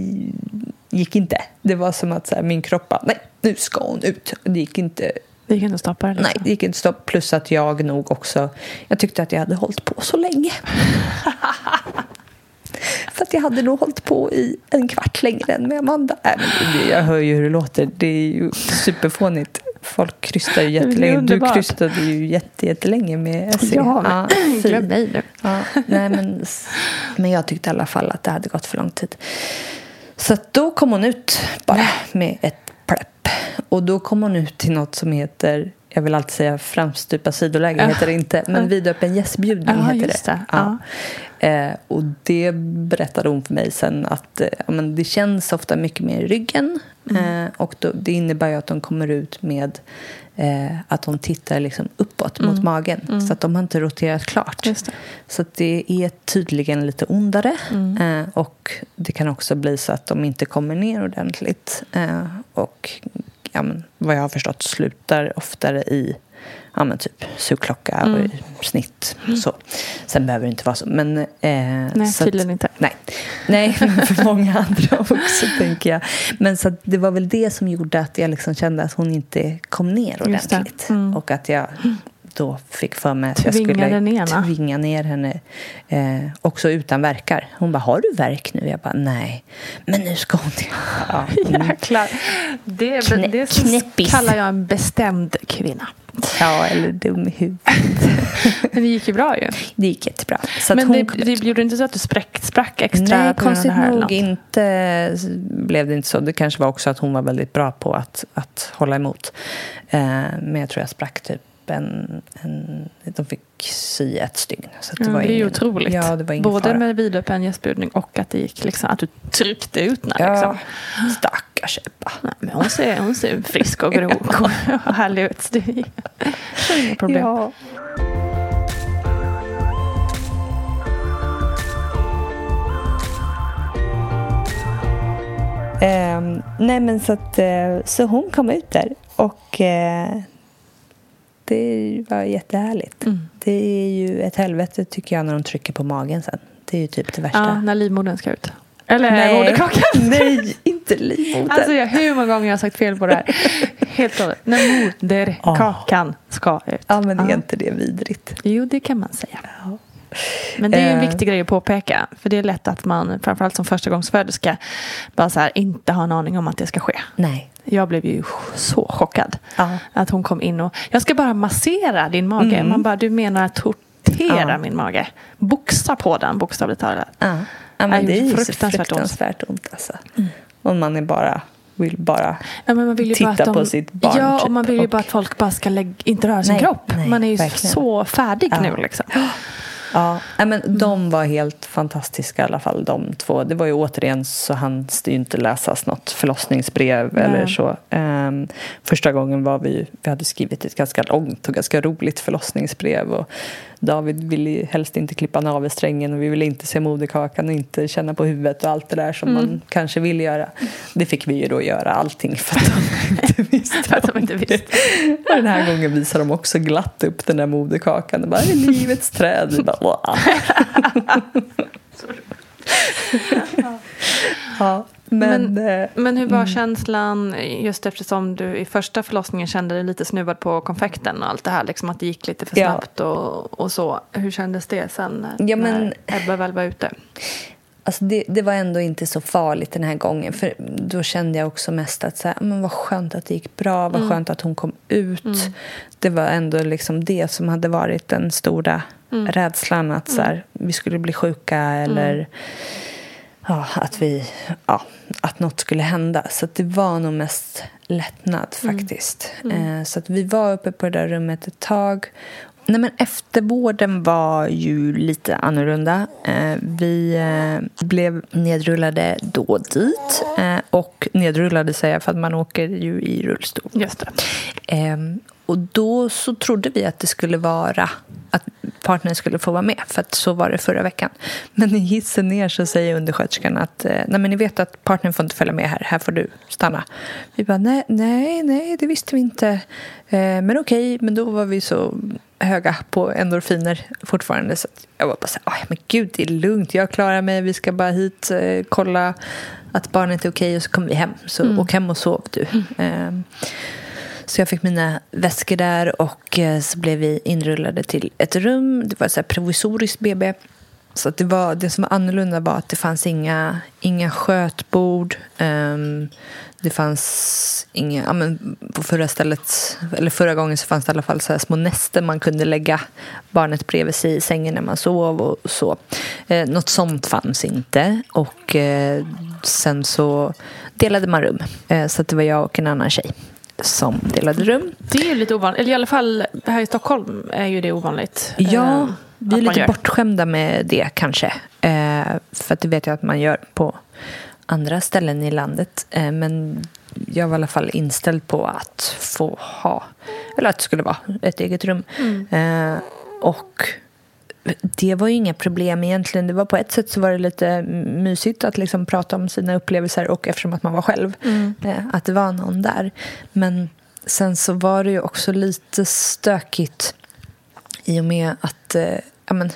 gick inte. Det var som att så här, min kropp bara, nej, nu ska hon ut. Det gick inte Det gick inte att stoppa det. Liksom. Nej, det gick inte stopp. Plus att jag nog också... Jag tyckte att jag hade hållit på så länge. <laughs> För att jag hade nog hållit på i en kvart längre än med Amanda. Äh, men det- jag hör ju hur det låter. Det är ju superfånigt. Folk krystar ju jättelänge. Du krystade ju jätte, jättelänge med Essie. Ja, men fy. <clears throat> glöm mig nu. Ja, nej, men, men jag tyckte i alla fall att det hade gått för lång tid. Så att då kom hon ut bara med ett pläpp. Och då kom hon ut till något som heter, jag vill alltid säga framstupa sidoläge, heter det inte, men vidöppen gästbjudning Ja, heter just det. det. Ja. Eh, och det berättade hon för mig sen att eh, men det känns ofta mycket mer i ryggen. Mm. Eh, och då, det innebär ju att de kommer ut med eh, att de tittar liksom uppåt mot magen. Så att de har inte roterat klart. Mm. Det. Så det är tydligen lite ondare. Mm. Eh, och det kan också bli så att de inte kommer ner ordentligt. Eh, och ja, men, vad jag har förstått slutar oftare i ja, men typ sugklocka och Mm. i snitt. Så. Sen behöver det inte vara så. Men, eh, Nej, så tydligen att, inte. Nej, nej men <laughs> för många andra också, tänker jag. Men så det var väl det som gjorde att jag liksom kände att hon inte kom ner ordentligt. Mm. Och att jag då fick för mig att jag skulle ner tvinga ner henne. Eh, också utan verkar. Hon bara, har du verk nu? Jag bara, nej. Men nu ska hon till... Ja, <laughs> mm. Jäklar. Det, Knä- det knäppis. kallar jag en bestämd kvinna. ja, eller dum i huvudet. <laughs> Men det gick ju bra ju. Det gick jättebra. Så Men hon det, gjorde inte så att du spräck, sprack extra Nej, konstigt det här? nog inte blev det inte så. Det kanske var också att hon var väldigt bra på att, att hålla emot. Eh, men jag tror jag sprack typ en, en... De fick sy ett stygn. Så att Ja, det, var det är ingen, otroligt. Ja, det var ingen Både fara. med vidöppen gästbudning och att det gick liksom, att du tryckte ut henne. Ja, Liksom. stackars Ebba. Nej, men hon, ser, hon ser frisk och grå <laughs> och härlig ut. Det är det är inga problem. Ja. Ehm, nej men så att eh, så hon kom ut där och eh, det var jättehärligt. Mm. Det är ju ett helvete tycker jag när de trycker på magen sen. Det är ju typ det värsta. Ja, när livmodern ska ut. Eller moderkakan. <laughs> nej, inte livmodern. Alltså jag, hur många gånger jag har sagt fel på det här. <laughs> Helt klart. När moderkakan ska ut. ja men är Ja. inte det vidrigt? Jo, det kan man säga. Men det är en Eh. viktig grej att påpeka. För det är lätt att man, framförallt som förstagångsföderska, bara så här, inte har en aning om att det ska ske. Nej. Jag blev ju så chockad Ja. att hon kom in och jag ska bara massera din mage. Man bara, du menar att tortera Mm. Ja. min mage? Boxa på den bokstavligt talat. Ja, ja men det är ju fruktansvärt fruktansvärt ont. ont. alltså. Och man är bara, vill bara... Ja, men man vill Titta bara de, på sitt barn, Ja, och typ, man vill ju och- bara att folk bara ska lägga, inte röra sin Nej, kropp. nej, man är ju verkligen. så färdig nu liksom. Ja, men de var helt fantastiska i alla fall, de två. Det var ju återigen så hann det ju inte läsas något förlossningsbrev Nej. eller så. Ehm, första gången var vi, vi hade skrivit ett ganska långt och ganska roligt förlossningsbrev och David ville helst inte klippa navelsträngen och vi ville inte se moderkakan och inte känna på huvudet och allt det där som man kanske vill göra. Det fick vi ju då göra allting för att de <laughs> inte visste att de inte visste. Och den här gången visar de också glatt upp den där moderkakan. Det bara, "Det är livets träd. Vi bara. <laughs> <laughs> <laughs> ja, men... Men- eh, Men hur var känslan just eftersom du i första förlossningen kände dig lite snuvad på konfekten och allt det här, liksom att det gick lite för Ja. snabbt och, och så. Hur kändes det sen när, Ja, men- när Ebba väl var ute? Alltså det, det var ändå inte så farligt den här gången. För Då kände jag också mest att så här, men vad skönt att det gick bra. Vad skönt att hon kom ut. Det var ändå liksom det som hade varit den stora rädslan. Att så här, vi skulle bli sjuka eller ja, att, vi, ja, att något skulle hända. Så det var nog mest lättnad faktiskt. Eh, så att vi var uppe på det där rummet ett tag. Nej, men eftervården var ju lite annorlunda. Eh, vi eh, blev nedrullade då dit. Eh, och nedrullade säger jag för att man åker ju i rullstol. Just. Ehm, och då så trodde vi att det skulle vara att partnern skulle få vara med, för att så var det förra veckan. Men i hissen ner så säger undersköterskan att eh, nej men ni vet att partnern får inte följa med här, här får du stanna. Vi bara nej, nej, nej det visste vi inte. Eh, men okej, men då var vi så höga på endorfiner fortfarande så att jag var bara så här, "Oj, men gud det är lugnt, jag klarar mig, vi ska bara hit, eh, kolla att barnet är okej och så kommer vi hem. Så åk hem och sov du. Ehm, så jag fick mina väskor där och eh, så blev vi inrullade till ett rum. Det var ett provisoriskt BB. Så att det, var, det som var annorlunda var att det fanns inga, inga skötbord. Um, det fanns inga... Ja, men på förra stället, eller förra gången så fanns det i alla fall så här små nästen man kunde lägga barnet bredvid sig i sängen när man sov och så. Eh, något sånt fanns inte. Och eh, sen så delade man rum. Eh, så att det var jag och en annan tjej som delade rum. Det är ju lite ovanligt, eller i alla fall här i Stockholm är ju det ovanligt. Ja, eh, vi är lite bortskämda med det kanske. Eh, för att det vet jag att man gör på andra ställen i landet. Eh, men jag var i alla fall inställd på att få ha, eller att det skulle vara ett eget rum. Eh, och det var ju inga problem egentligen. Det var på ett sätt så var det lite mysigt att liksom prata om sina upplevelser och eftersom att man var själv, eh, att det var någon där. Men sen så var det ju också lite stökigt i och med att eh, ja, men,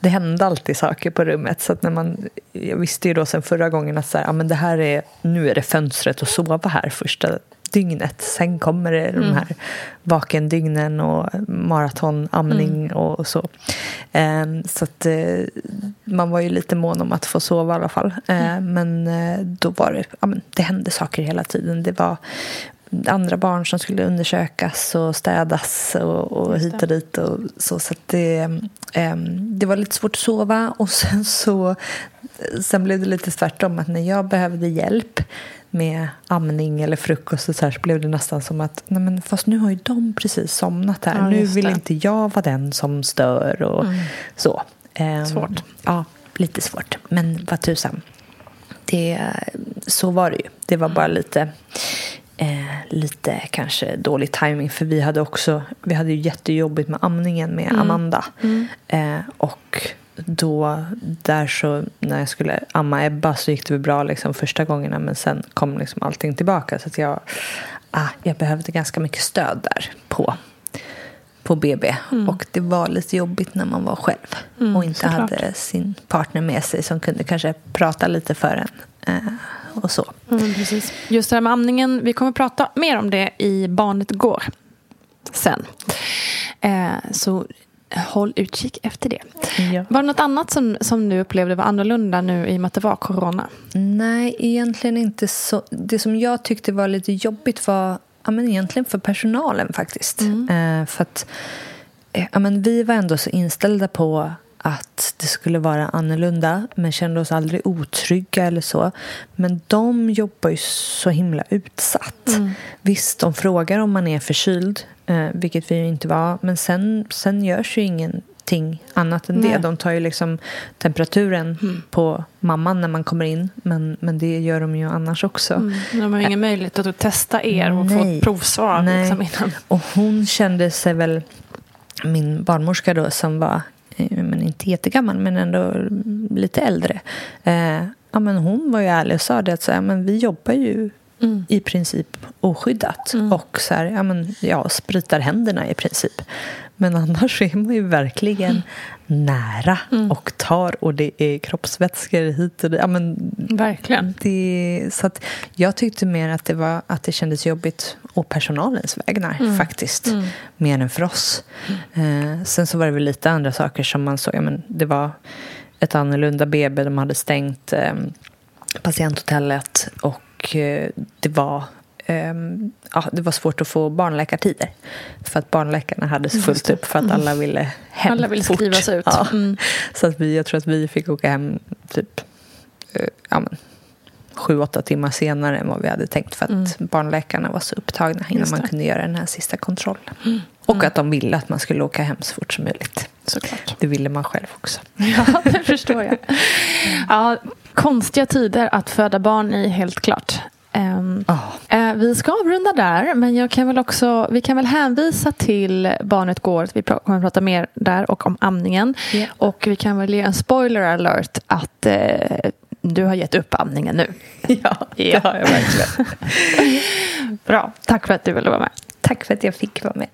det hände alltid saker på rummet. Så när man, jag visste ju då sen förra gången att så här, ja, men det här är, nu är det fönstret att sova här första dygnet. Sen kommer det de här vakendygnen och maratonamning och så. Ehm, så att eh, man var ju lite mån om att få sova i alla fall. Ehm, men eh, då var det, ja, men det hände saker hela tiden. Det var andra barn som skulle undersökas och städas och, och hit och dit. Och så så det, ehm, det var lite svårt att sova. Och sen, så, sen blev det lite tvärtom. Att när jag behövde hjälp med amning eller frukost och så, här, så blev det nästan som att nej men fast nu har ju de precis somnat här. Ja, nu vill det. inte jag vara den som stör och så. Ehm, Svårt. Ja, lite svårt. Men vad tusan. Det, så var det ju. Det var bara lite, eh, lite kanske dålig timing för vi hade också, vi hade ju jättejobbigt med amningen med Amanda. Eh, och då, där så, när jag skulle amma Ebba så gick det väl bra liksom första gångerna men sen kom liksom allting tillbaka så att jag, ah, jag behövde ganska mycket stöd där på på BB. Och det var lite jobbigt när man var själv och inte såklart. hade sin partner med sig som kunde kanske prata lite för en. Eh, och så. Mm, precis. Just det här med amningen, vi kommer prata mer om det i Barnet går sen. Eh, så håll utkik efter det. Ja. Var det något annat som, som du upplevde var annorlunda nu i och med att det var corona? Nej, egentligen inte så. Det som jag tyckte var lite jobbigt var ja, men egentligen för personalen faktiskt. Eh, för att eh, ja, men vi var ändå så inställda på att det skulle vara annorlunda men kände oss aldrig otrygga eller så. Men de jobbar ju så himla utsatt. Visst, de frågar om man är förkyld, eh, vilket vi ju inte var. Men sen, sen görs ju ingenting annat än det. Nej. De tar ju liksom temperaturen på mamman när man kommer in. Men, men det gör de ju annars också. De har ju ingen möjlighet att testa er och få Nej. ett provsvar liksom. Och hon kände sig väl, min barnmorska då som var, men inte jättegammal men ändå lite äldre. Eh, ja, men hon var ju ärlig och sa det att så här, men vi jobbar ju i princip oskyddat. Och så här, ja, men, ja, spritar händerna i princip. Men annars är man ju verkligen nära och tar och det är kroppsvätskor hit och dit. Ja, men Verkligen. det, så jag tyckte mer att det, var, att det kändes jobbigt å personalens vägnar faktiskt. Mer än för oss. Eh, sen så var det väl lite andra saker som man såg. Ja, men det var ett annorlunda BB. De hade stängt eh, patienthotellet och eh, det var ehm, ja, det var svårt att få barnläkartider. För att barnläkarna hade så fullt upp för att alla ville hem Alla ville fort. skrivas ut. Ja. Mm. Så att vi, jag tror att vi fick åka hem typ eh, ja, men, sju, åtta timmar senare än vad vi hade tänkt för att barnläkarna var så upptagna innan man. Mm. kunde göra den här sista kontrollen. Och att de ville att man skulle åka hem så fort som möjligt. Såklart. Det ville man själv också. <laughs> Ja, det förstår jag. <laughs> Ja, konstiga tider att föda barn i, helt klart. Ehm, Ja. eh, vi ska avrunda där, men jag kan väl också, vi kan väl hänvisa till Barnet går. Vi kommer att prata mer där och om amningen. Ja. Och vi kan väl ge en spoiler alert att eh, du har gett upp amningen nu. <laughs> Ja, det har jag verkligen. <laughs> Bra, tack för att du ville vara med. Tack för att jag fick vara med.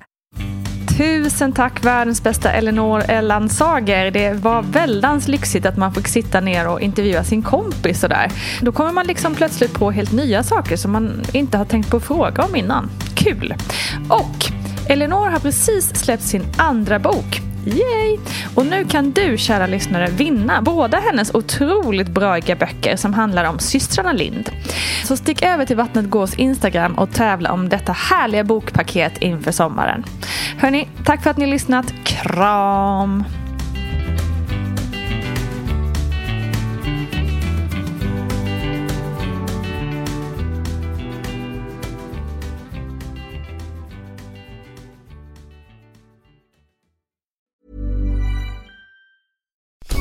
Tusen tack världens bästa Elinor Ellan Sager. Det var väldans lyxigt att man fick sitta ner och intervjua sin kompis sådär. Då kommer man liksom plötsligt på helt nya saker som man inte har tänkt på att fråga om innan. Kul! Och Elinor har precis släppt sin andra bok. Yay! Och nu kan du, kära lyssnare, vinna båda hennes otroligt braiga böcker som handlar om systrarna Lind. Så stick över till Vattnet Gås Instagram och tävla om detta härliga bokpaket inför sommaren. Hörni, tack för att ni har lyssnat. Kram!